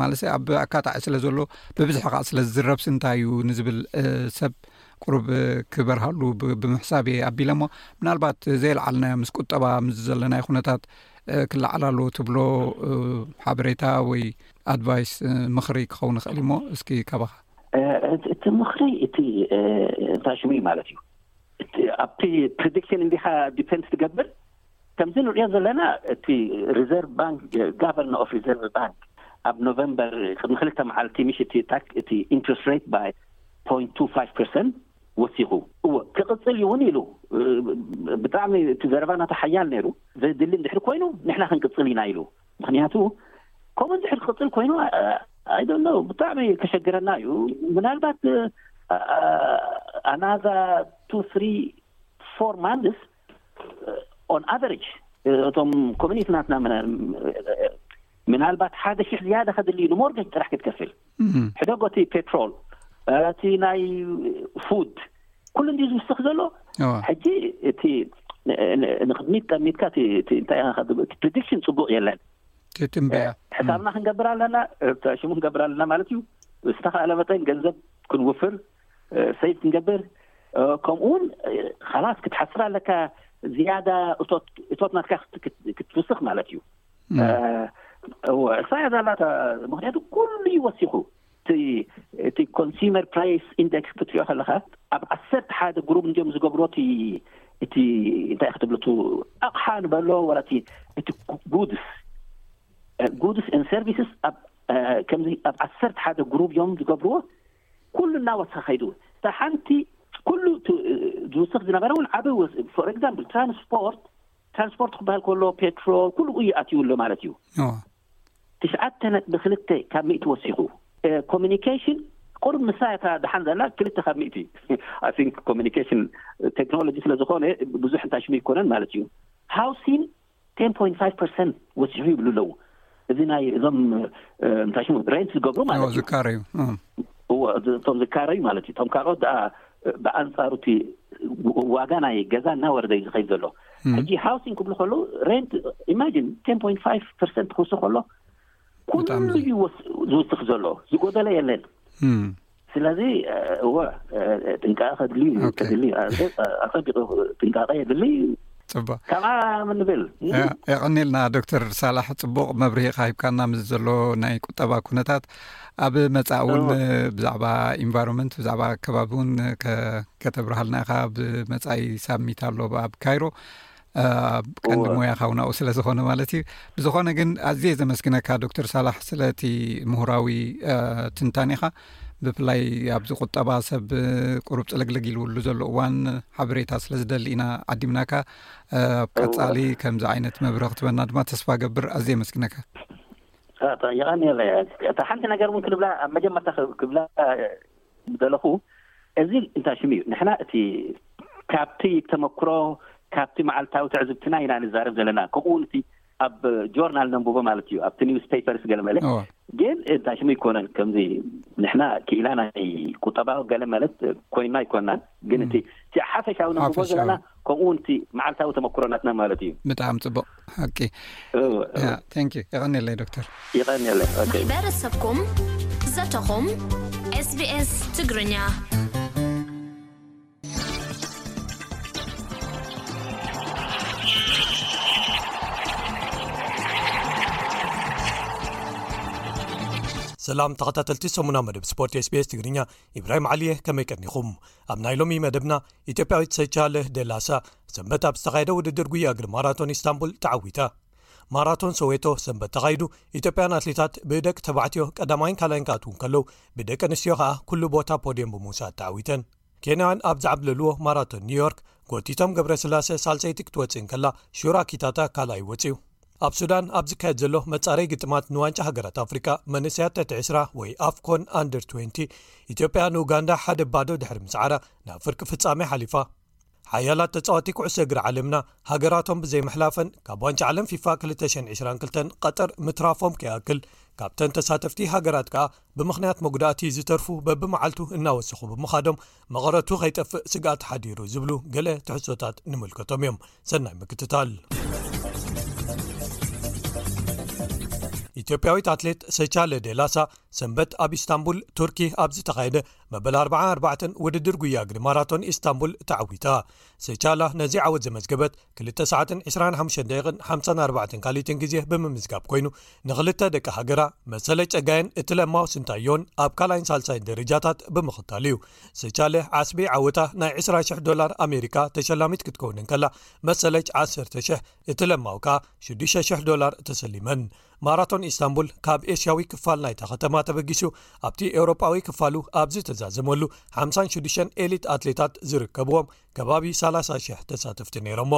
ማለት ኣብ ኣካታዒ ስለ ዘሎ ብብዝሒ ከዓ ስለ ዝዝረብሲ እንታይ እዩ ንዝብል ሰብ ቅሩብ ክበርሃሉ ብምሕሳብ እየ ኣቢለ እሞ ምናልባት ዘየልዓልናዮ ምስ ቁጠባ ምስ ዘለናይ ኩነታት ክለዓል ኣለዎ ትብሎ ሓበሬታ ወይ ኣድቫይስ ምኽሪ ክኸውን ይኽእል እዩሞ እስኪ ካባኻ እቲ ምኽሪ እቲ እንታይ ሽሙ እዩ ማለት እዩ እቲ ኣብቲ ፕሪዲክሽን እንዲኻ ዲፔንድ ትገብር ከምዚ ንሪኦ ዘለና እቲ ሪዘርቭ ባንክ ጋቨርነ ኦፍ ሪዘርቭ ባንክ ኣብ ኖቨምበር ቅድሚ ክልተ መዓልቲ ምሽ እቲ ታክ እቲ ኢንትረስት ሬት ባይ ፖይንት ቱ ፋይቭ ፐርሰንት ወሲኹ። እወ ክቕጽል እዩ ውን ኢሉ። ብጣዕሚ እቲ ዘረባ ናቱ ሓያል ነይሩ። ዘድሊ እንድሕሪ ኮይኑ ንሕና ክንቅጽል ኢና ኢሉ። ምኽንያቱ ከምኡ እንድሕሪ ክቕጽል ኮይኑ ኣይ ዶንት ኖው ብጣዕሚ ከሸግረና እዩ። ምናልባት ኣናዛ ቱ፣ ስሪ፣ ፎር ማንዝስ። ኦን ኣቨሬጅ እቶም ኮሚኒቲ ናትና ምናልባት ሓደ ሽሕ ዝያዳ ከድልዩ ንሞርገጅ ጥራሕ ክትከፍል ሕደጎ እቲ ፔትሮል እቲ ናይ ፉድ ኩሉ እንዲ ዝውስኽ ዘሎ ሕጂ እቲ ንቅድሚት ጠሚትካ እንታይ ፕሪዲክሽን ፅቡቅ የለን ትትንበያ ሕሳብና ክንገብር ኣለና ሽሙ ክንገብር ኣለና ማለት እዩ ዝተካእለ መጠን ገንዘብ ክንውፍር ሰይብ ክንገብር ከምኡ ውን ካላስ ክትሓስር ኣለካ ዝያዳ እቶት ናትካ ክትውስኽ ማለት እዩ እወ እሳ እያ ዛላታ ምክንያቱ ኩሉ ዩ ወሲኹ እቲ ኮንሱመር ፕራይስ ኢንደክስ ክትሪኦ ከለካ ኣብ ዓሰርተ ሓደ ጉሩብ እንዲኦም ዝገብሮ እቲ እቲ እንታይ ክትብሉ እ ኣቕሓ ንበሎ ወላ እቲ ጉድስ ጉድስ ን ሰርቪስስ ከምዚ ኣብ ዓሰርተ ሓደ ጉሩብ እዮም ዝገብርዎ ኩሉ እናወሰኸ ከይዱ እውን እታ ሓንቲ ኩሉ እቲ ዝውስኽ ዝነበረ እውን ዓቢ ወስ ፎር ኤግዛምፕል ትራንስፖርት ትራንስፖርት ክበሃል ከሎ ፔትሮል ኩሉ እዩ ኣትዩ ኣሎ ማለት እዩ ትሽዓተ ነጥቢ ክልተ ካብ ሚእቲ ወሲኹ ኮሚኒኬሽን ቁርብ ንሳ እታ ድሓን ዘላ ክልተ ካብ ሚእቲ ኣይ ቲንክ ኮሚኒኬሽን ቴክኖሎጂ ስለ ዝኾነ ብዙሕ እንታይ ሽሙ ይኮነን ማለት እዩ ሃውሲን ቴን ፖይንት ፋይቭ ፐርሰንት ወሲኹ ይብሉ ኣለዉ እዚ ናይ እዞም እንታይ ሽሙ ሬንት ዝገብሩ ማለት እዩ ዝካረዩ እቶም ዝካረዩ ማለት እዩ እቶም ካልኦት ድኣ ብኣንጻሩ እቲ ዋጋ ናይ ገዛ እናወረደ እዩ ዝኸይድ ዘሎ ሕጂ ሃውሲንግ ክብሉ ከለዉ ሬንት ኢማጂን ቴን ፖይንት ፋይቭ ፐርሰንት ክውስኽ ከሎ ኩሉ እዩ ዝውስኽ ዘሎ ዝጎደለ የለን ስለዚ እወ ጥንቃቀ ከድል ከድል ኣፀቢቁ ጥንቃቀ የድል ፅቡቅ ካብ ምንብል የቀኒልና ዶክተር ሳላሕ ፅቡቅ መብርሂ ካሂብካና ምስ ዘሎ ናይ ቁጠባ ኩነታት ኣብ መፃእ እውን ብዛዕባ ኢንቫሮንመንት ብዛዕባ ኣከባቢ እውን ከተብርሃልና ኢካ ብመፃኢ ሳሚት ኣሎ ኣብ ካይሮ ኣብ ቀንዲ ሞያኻ ውን ኣብኡ ስለ ዝኾነ ማለት እዩ ብዝኾነ ግን ኣዝየ ዘመስግነካ ዶክተር ሳላሕ ስለቲ ምሁራዊ ትንታኔኻ ብፍላይ ኣብዚ ቁጠባ ሰብ ቅሩብ ፅልግልግ ኢልውሉ ዘሎ እዋን ሓበሬታ ስለ ዝደሊ ኢና ዓዲምናካ ኣብ ቀፃሊ ከምዚ ዓይነት መብረ ክትበና ድማ ተስፋ ገብር ኣዝየ የመስግነካ ይቀኒለየ እታ ሓንቲ ነገር እውን ክልብላ ኣብ መጀመርታ ክብላ ምደለኹ እዚ እንታይ ሽሙ እዩ ንሕና እቲ ካብቲ ተመክሮ ካብቲ መዓልታዊ ትዕዝብትና ኢና ንዛረብ ዘለና ከምኡ ውን እቲ ኣብ ጆርናል ነንብቦ ማለት እዩ ኣብቲ ኒውስ ፔፐርስ ገለ መለ ግን እንታይ ሽሙ ኣይኮነን ከምዚ ንሕና ክኢላ ናይ ቁጠባ ገለ ማለት ኮይና ኣይኮናን ግን እቲ ሓፈሻዊ ነንብቦ ዘለና ከምኡ ውን እቲ መዓልታዊ ተመክሮ ናትና ማለት እዩ ብጣዕሚ ፅቡቅ ሓቂ ንክ የቀኒለይ ዶክተር ይቀኒለ ማሕበረሰብኩም ዘተኹም ስቢስ ትግርኛ ሰላም ተኸታተልቲ ሰሙና መደብ ስፖርት ስቤስ ትግርኛ ኢብራሂም ዓሊየ ከመይ ቀኒኹም ኣብ ናይ ሎሚ መደብና ኢትዮጵያዊት ሰቻለ ደላሳ ሰንበት ኣብ ዝተኻየደ ውድድር ጉያ እግሪ ማራቶን ኢስታንቡል ተዓዊታ ማራቶን ሰወቶ ሰንበት ተኻይዱ ኢትዮጵያን ኣትሌታት ብደቂ ተባዕትዮ ቀዳማይን ካልይን ክኣትው ከለዉ ብደቂ ኣንስትዮ ከኣ ኩሉ ቦታ ፖድም ብምውሳድ ተዓዊተን ኬንያን ኣብ ዝዓብለልዎ ማራቶን ኒውዮርክ ጎቲቶም ገብረ ስላሰ ሳልሰይቲ ክትወፅእ ከላ ሹራ ኪታታ ካልኣይ ወፅዩ ኣብ ሱዳን ኣብ ዝካየድ ዘሎ መጻረይ ግጥማት ንዋንጫ ሃገራት ኣፍሪቃ መንእሰያት ትሕቲ ዕስራ ወይ ኣፍኮን ኣንድር ትወንቲ ኢትዮጵያ ንኡጋንዳ ሓደ ባዶ ድሕሪ ምስዓራ ናብ ፍርቂ ፍጻሜ ሓሊፋ ሓያላት ተጻዋቲ ኩዕሶ እግሪ ዓለምና ሃገራቶም ብዘይምሕላፈን ካብ ዋንጫ ዓለም ፊፋ 222 ቀጠር ምትራፎም ከይኣክል ካብተን ተሳተፍቲ ሃገራት ከኣ ብምኽንያት መጉዳእቲ ዝተርፉ በብመዓልቱ እናወሰኹ ብምኻዶም መቐረቱ ከይጠፍእ ስግኣት ሓዲሩ ዝብሉ ገለ ትሕዝቶታት ንምልከቶም እዮም ሰናይ ምክትታል ኢትዮጵያዊት ኣትሌት ሰቻለ ዴላሳ ሰንበት ኣብ ኢስታንቡል ቱርኪ ኣብ ዝተኻየደ መበል 44 ውድድር ጉያግዲ ማራቶን ኢስታንቡል ተዓዊታ ሰቻላ ነዚ ዓወት ዘመዝገበት ክልተ ሰዓትን 25 ደቂቕን ሓምሳን ኣርባዕተን ካልኢትን ግዜ ብምምዝጋብ ኮይኑ ንኽልተ ደቂ ሃገራ መሰለ ጨጋየን እቲ ለማዊ ስንታዮን ኣብ ካልኣይን ሳልሳይን ደረጃታት ብምኽታል እዩ ሰቻለ ዓስቢ ዓወታ ናይ 20,00 ዶላር ኣሜሪካ ተሸላሚት ክትከውንን ከላ መሰለች 10,00 እቲ ለማዊ ከኣ 6,00 ዶላር ተሰሊመን ማራቶን ኢስታንቡል ካብ ኤስያዊ ክፋል ናይታ ከተማ ተበጊሱ ኣብቲ ኤውሮጳዊ ክፋሉ ኣብ ዝተዛዘመሉ ሓ6 ኤሊት ኣትሌታት ዝርከብዎም ከባቢ 30,00 ተሳተፍቲ ነይሮሞ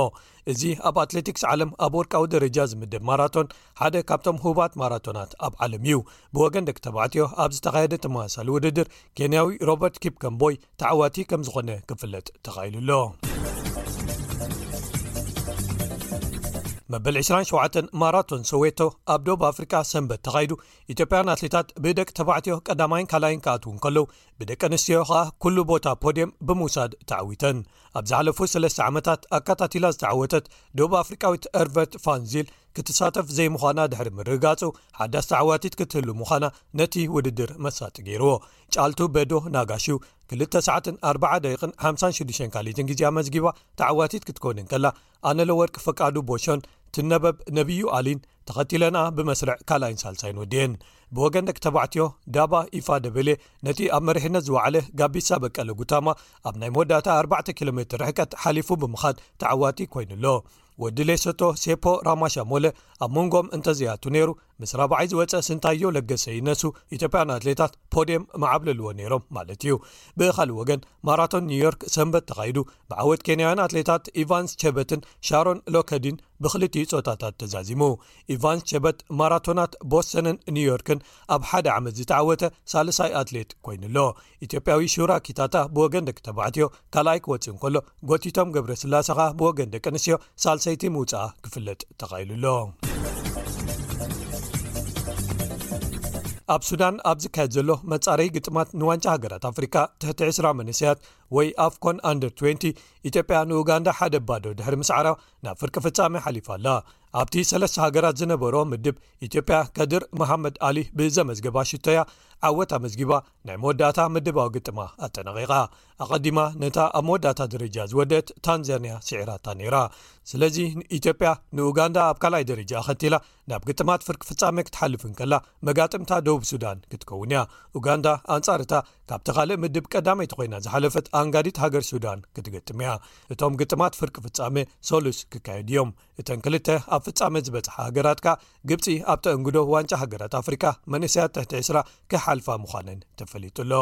እዚ ኣብ ኣትሌቲክስ ዓለም ኣብ ወርቃዊ ደረጃ ዝምደብ ማራቶን ሓደ ካብቶም ሁባት ማራቶናት ኣብ ዓለም እዩ ብወገን ደቂ ተባዕትዮ ኣብ ዝተኻየደ ተመሳሳሊ ውድድር ኬንያዊ ሮበርት ኪፕከምቦይ ተዓዋቲ ከም ዝኾነ ክፍለጥ ተኻኢሉ ኣሎ መበል 27 ማራቶን ሰወቶ ኣብ ዶብ ኣፍሪቃ ሰንበት ተኻይዱ ኢትዮጵያን ኣትሌታት ብደቂ ተባዕትዮ ቀዳማይን ካላይን ክኣትው ከለዉ ብደቂ ኣንስትዮ ከኣ ኩሉ ቦታ ፖድም ብምውሳድ ተዓዊተን ኣብ ዝሓለፉ ሰለስተ ዓመታት ኣካታቲላ ዝተዓወተት ዶብ ኣፍሪቃዊት እርቨርት ፋንዚል ክትሳተፍ ዘይምዃና ድሕሪ ምርግጋጹ ሓዳስ ተዓዋቲት ክትህሉ ምዃና ነቲ ውድድር መሳጢ ገይርዎ ጫልቱ በዶ ናጋሹ ክልተ ሰዓትን ኣርባዓ ደቂቕን ሓምሳን ሽዱሽተን ካልኢትን ግዜ ኣመዝጊባ ተዓዋቲት ክትኮን እንከላ ኣነለወርቂ ፈቃዱ ቦሾን ትነበብ ነብዩ ኣሊን ተኸቲለንኣ ብመስርዕ ካልኣይን ሳልሳይን ወድየን ብወገን ደቂ ተባዕትዮ ዳባ ኢፋ ደበሌ ነቲ ኣብ መሪሕነት ዝወዓለ ጋቢሳ በቀለ ጉታማ ኣብ ናይ መወዳእታ 4 ኪሎ ሜትር ርሕቀት ሓሊፉ ብምኻድ ተዓዋቲ ኮይኑ ኣሎ ወዲ ሌሶቶ ሴፖ ራማሻ ሞለ ኣብ መንጎም እንተዘይኣቱ ነይሩ ምስ ራብዓይ ዝወፀ ስንታዮ ለገሰ ይነሱ ኢትዮጵያን ኣትሌታት ፖድየም ምዓብለልዎ ነይሮም ማለት እዩ ብካልእ ወገን ማራቶን ኒውዮርክ ሰንበት ተኻይዱ ብዓወት ኬንያውያን ኣትሌታት ኢቫንስ ቸበትን ሻሮን ሎከዲን ብክልትዩ ፆታታት ተዛዚሙ ኢቫንስ ቸበት ማራቶናት ቦሰንን ኒውዮርክን ኣብ ሓደ ዓመት ዝተዓወተ ሳልሳይ ኣትሌት ኮይኑ ኣሎ ኢትዮጵያዊ ሹራ ኪታታ ብወገን ደቂ ተባዕትዮ ካልኣይ ክወጽእ እንከሎ፣ ጎቲቶም ገብረስላሰ ከኣ ብወገን ደቂ ኣንስትዮ ሳልሰይቲ ምውጽኣ ክፍለጥ ተኻኢሉ ኣሎ። ኣብ ሱዳን ኣብ ዝካየድ ዘሎ መጻረይ ግጥማት ንዋንጫ ሃገራት ኣፍሪካ ትሕቲ 2ስራ መንሰያት ወይ ኣፍኮን ኣንደር 20 ኢትዮጵያ ንኡጋንዳ ሓደ ባዶ ድሕሪ ምስዓራ ናብ ፍርቂ ፍጻሚ ሓሊፋ ኣላ ኣብቲ ሰለስተ ሃገራት ዝነበሮ ምድብ ኢትዮጵያ ከድር መሓመድ ኣሊ ብዘመዝገባ ሽቶያ ዓወት ኣመዝጊባ ናይ መወዳእታ ምድባዊ ግጥማ ኣጠናቒቓ። ኣቐዲማ ነታ ኣብ መወዳእታ ደረጃ ዝወደት ታንዛንያ ስዒራታ ነይራ። ስለዚ ኢትዮጵያ ንኡጋንዳ ኣብ ካልኣይ ደረጃ ኣኸቲላ ናብ ግጥማት ፍርቂ ፍጻሜ ክትሓልፍ እንከላ መጋጥምታ ደቡብ ሱዳን ክትከውን እያ። ኡጋንዳ ኣንጻር እታ ካብቲ ካልእ ምድብ ቀዳመይቲ ኮይና ዝሓለፈት ኣንጋዲት ሃገር ሱዳን ክትገጥም እያ። እቶም ግጥማት ፍርቂ ፍጻሜ ሰሉስ ክካየዱ እዮም። እተን ክልተ ኣብ ፍፃመ ዝበፅሓ ሃገራት ከኣ ግብፂ ኣብ ተእንግዶ ዋንጫ ሃገራት ኣፍሪቃ መንእሰያት ትሕቲ ዕስራ ክሓልፋ ምዃነን ተፈሊጡ ኣሎ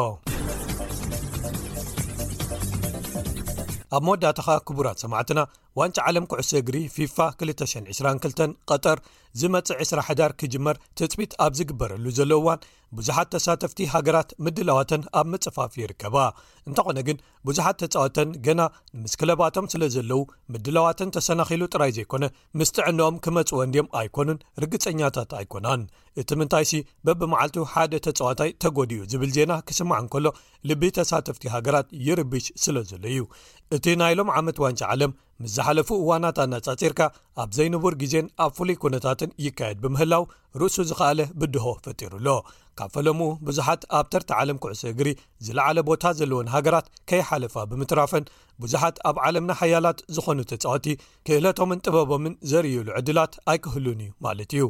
ኣብ መወዳእታኻ ክቡራት ሰማዕትና ዋንጫ ዓለም ኩዕሶ እግሪ ፊፋ 222 ቀጠር ዝመፅእ 2ስራ ሕዳር ክጅመር ትፅቢት ኣብ ዝግበረሉ ዘሎ እዋን ብዙሓት ተሳተፍቲ ሃገራት ምድላዋተን ኣብ ምፅፋፍ ይርከባ እንተኾነ ግን ብዙሓት ተጻወተን ገና ምስ ክለባቶም ስለ ዘለዉ ምድላዋተን ተሰናኺሉ ጥራይ ዘይኮነ ምስ ጥዕንኦም ክመጽወን ድም ኣይኮኑን ርግጸኛታት ኣይኮናን እቲ ምንታይሲ በብመዓልቱ ሓደ ተጻዋታይ ተጎዲኡ ዝብል ዜና ክስማዕ እንከሎ ልቢ ተሳተፍቲ ሃገራት ይርብሽ ስለ ዘሎ እዩ እቲ ናይ ሎም ዓመት ዋንጫ ዓለም ምስ ዝሓለፉ እዋናት ኣነጻጺርካ ኣብ ዘይንቡር ግዜን ኣብ ፍሉይ ኩነታትን ይካየድ ብምህላው ርእሱ ዝኸኣለ ብድሆ ፈጢሩ ኣሎ። ካብ ፈለምኡ ብዙሓት ኣብ ተርታ ዓለም ኩዕሶ እግሪ ዝለዓለ ቦታ ዘለወን ሃገራት ከይሓለፋ ብምትራፈን ብዙሓት ኣብ ዓለምና ሓያላት ዝኾኑ ተጻወቲ ክእለቶምን ጥበቦምን ዘርእዩሉ ዕድላት ኣይክህሉን እዩ ማለት እዩ።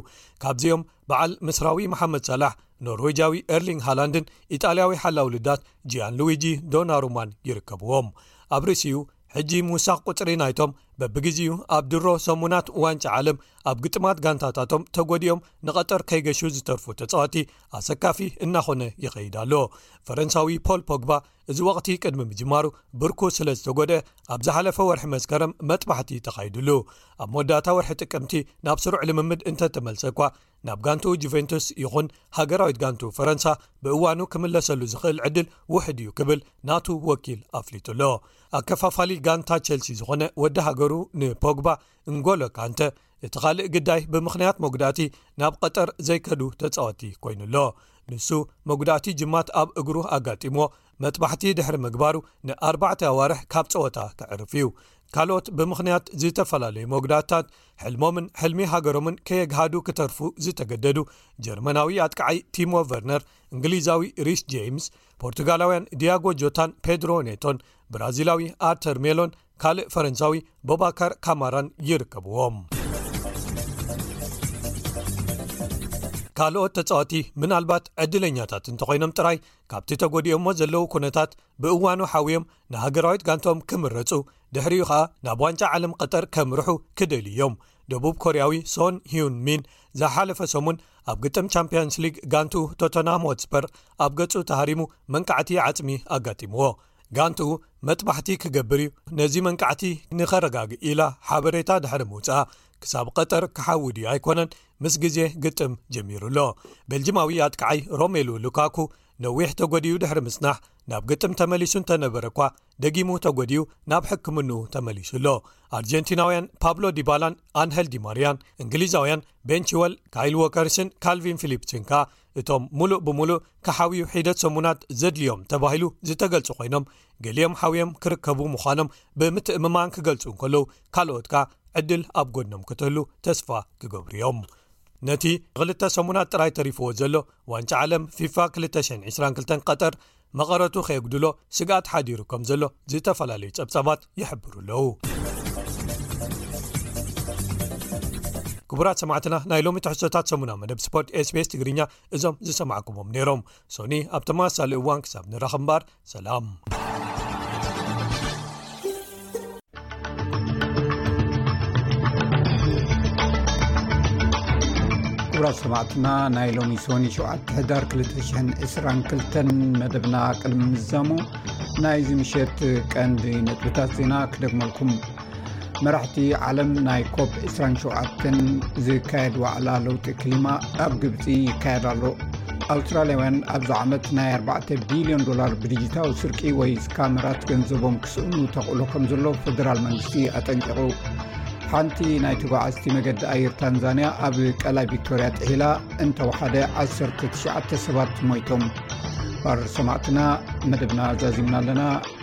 ካብዚኦም በዓል ምስራዊ መሓመድ ሳላሕ ኖርወጃዊ ኤርሊንግ ሃላንድን ኢጣልያዊ ሓላው ልዳት ጂኣን ሉዊጂ ዶናሩማን ይርከብዎም ኣብ ርእሲኡ ሕጂ ምውሳኽ ቁጽሪ ናይቶም በብግዜኡ ኣብ ድሮ ሰሙናት ዋንጫ ዓለም ኣብ ግጥማት ጋንታታቶም ተጎዲኦም ንቐጠር ከይገሹ ዝተርፉ ተጻዋቲ ኣሰካፊ እናኾነ ይኸይድ ኣሎ ፈረንሳዊ ፖል ፖግባ እዚ ወቕቲ ቅድሚ ምጅማሩ ብርኩ ስለ ዝተጎድአ ኣብ ዝሓለፈ ወርሒ መስከረም መጥባሕቲ ተኻይድሉ ኣብ መወዳእታ ወርሒ ጥቅምቲ ናብ ስሩዕ ልምምድ እንተተመልሰ እኳ ናብ ጋንትኡ ጁቨንቱስ ይኹን ሃገራዊት ጋንቱ ፈረንሳ ብእዋኑ ክምለሰሉ ዝኽእል ዕድል ውሕድ እዩ ክብል ናቱ ወኪል ኣፍሊጡ ኣሎ ኣከፋፋሊ ጋንታ ቸልሲ ዝኾነ ወዲ ሃገሩ ንፖግባ እንጎሎ ካንተ እቲ ካልእ ግዳይ ብምኽንያት መጉዳእቲ ናብ ቐጠር ዘይከዱ ተፃወቲ ኮይኑ ኣሎ ንሱ መጉዳእቲ ጅማት ኣብ እግሩ ኣጋጢምዎ መጥባሕቲ ድሕሪ ምግባሩ ንኣርባዕተ ኣዋርሕ ካብ ጸወታ ክዕርፍ እዩ ካልኦት ብምኽንያት ዝተፈላለዩ መጉዳድታት ሕልሞምን ሕልሚ ሃገሮምን ከየግሃዱ ክተርፉ ዝተገደዱ ጀርመናዊ ኣጥቃዓይ ቲሞ ቨርነር እንግሊዛዊ ሪስ ጀምስ ፖርቱጋላውያን ዲያጎ ጆታን ፔድሮ ኔቶን ብራዚላዊ ኣርተር ሜሎን ካልእ ፈረንሳዊ ቦባካር ካማራን ይርከብዎም ካልኦት ተጻዋቲ ምናልባት ዕድለኛታት እንተኮይኖም ጥራይ ካብቲ ተጎዲኦሞ ዘለዉ ኩነታት ብእዋኑ ሓውዮም ንሃገራዊት ጋንቶም ክምረጹ ድሕሪኡ ከኣ ናብ ዋንጫ ዓለም ቐጠር ከምርሑ ክደልዩ እዮም ደቡብ ኮርያዊ ሶን ሂዩን ሚን ዝሓለፈ ሰሙን ኣብ ግጥም ቻምፕንስ ሊግ ጋንቱ ቶተናም ሆትስፐር ኣብ ገጹ ተሃሪሙ መንቃዕቲ ዓጽሚ ኣጋጢምዎ ጋንቱ መጥባሕቲ ክገብር እዩ ነዚ መንቃዕቲ ንኸረጋግእ ኢላ ሓበሬታ ድሕሪ ምውጽኣ ክሳብ ቐጠር ክሓውድ እዩ ኣይኮነን ምስ ግዜ ግጥም ጀሚሩ ኣሎ ቤልጅማዊ ኣጥቃዓይ ሮሜሉ ሉካኩ ነዊሕ ተጎዲኡ ድሕሪ ምጽናሕ ናብ ግጥም ተመሊሱ እንተነበረ እኳ ደጊሙ ተጎዲኡ ናብ ሕክምንኡ ተመሊሱ ኣሎ ኣርጀንቲናውያን ፓብሎ ዲባላን ኣንሀል ዲማርያን እንግሊዛውያን ቤንችወል ካይል ዎከርስን ካልቪን ፊሊፕስን ከኣ እቶም ሙሉእ ብምሉእ ካሓውዩ ሒደት ሰሙናት ዘድልዮም ተባሂሉ ዝተገልጹ ኮይኖም ገሊኦም ሓውዮም ክርከቡ ምዃኖም ብምትእምማን ክገልጹ እንከለዉ ካልኦት ከኣ ዕድል ኣብ ጎድኖም ክትህሉ ተስፋ ክገብሩ እዮም ነቲ ንክልተ ሰሙናት ጥራይ ተሪፍዎ ዘሎ ዋንጫ ዓለም ፊፋ 222 ቀጠር መቐረቱ ከየጉድሎ ስግኣት ሓዲሩ ከም ዘሎ ዝተፈላለዩ ጸብጻባት ይሕብሩ ኣለዉ ክቡራት ሰማዕትና ናይ ሎሚ ትሕሶታት ሰሙና መደብ ስፖርት ስቤስ ትግርኛ እዞም ዝሰማዕኩሞም ነይሮም ሶኒ ኣብ ተመሳሳሊ እዋን ክሳብ ንራኽ እምበኣር ሰላም ኩብራት ሰማዕትና ናይ ሎሚ ሶኒ 7ተ ህዳር 222 መደብና ቅድሚ ምዛሙ ናይዚ ምሸት ቀንዲ ነጥብታት ዜና ክደግመልኩም መራሕቲ ዓለም ናይ ኮብ 27 ዝካየድ ዋዕላ ለውጢ ክሊማ ኣብ ግብፂ ይካየድ ኣሎ ኣውስትራልያውያን ኣብዚ ዓመት ናይ 4 ቢልዮን ዶላር ብዲጂታዊ ስርቂ ወይ ስካመራት ገንዘቦም ክስእኑ ተኽእሎ ከም ዘሎ ፈደራል መንግስቲ ኣጠንቂቑ ሓንቲ ናይ ተጓዓዝቲ መገዲ ኣየር ታንዛንያ ኣብ ቀላይ ቪክቶርያ ጥሒላ እንተወሓደ 19 ሰባት ሞይቶም ባር ሰማዕትና መደብና ዛዚምና ኣለና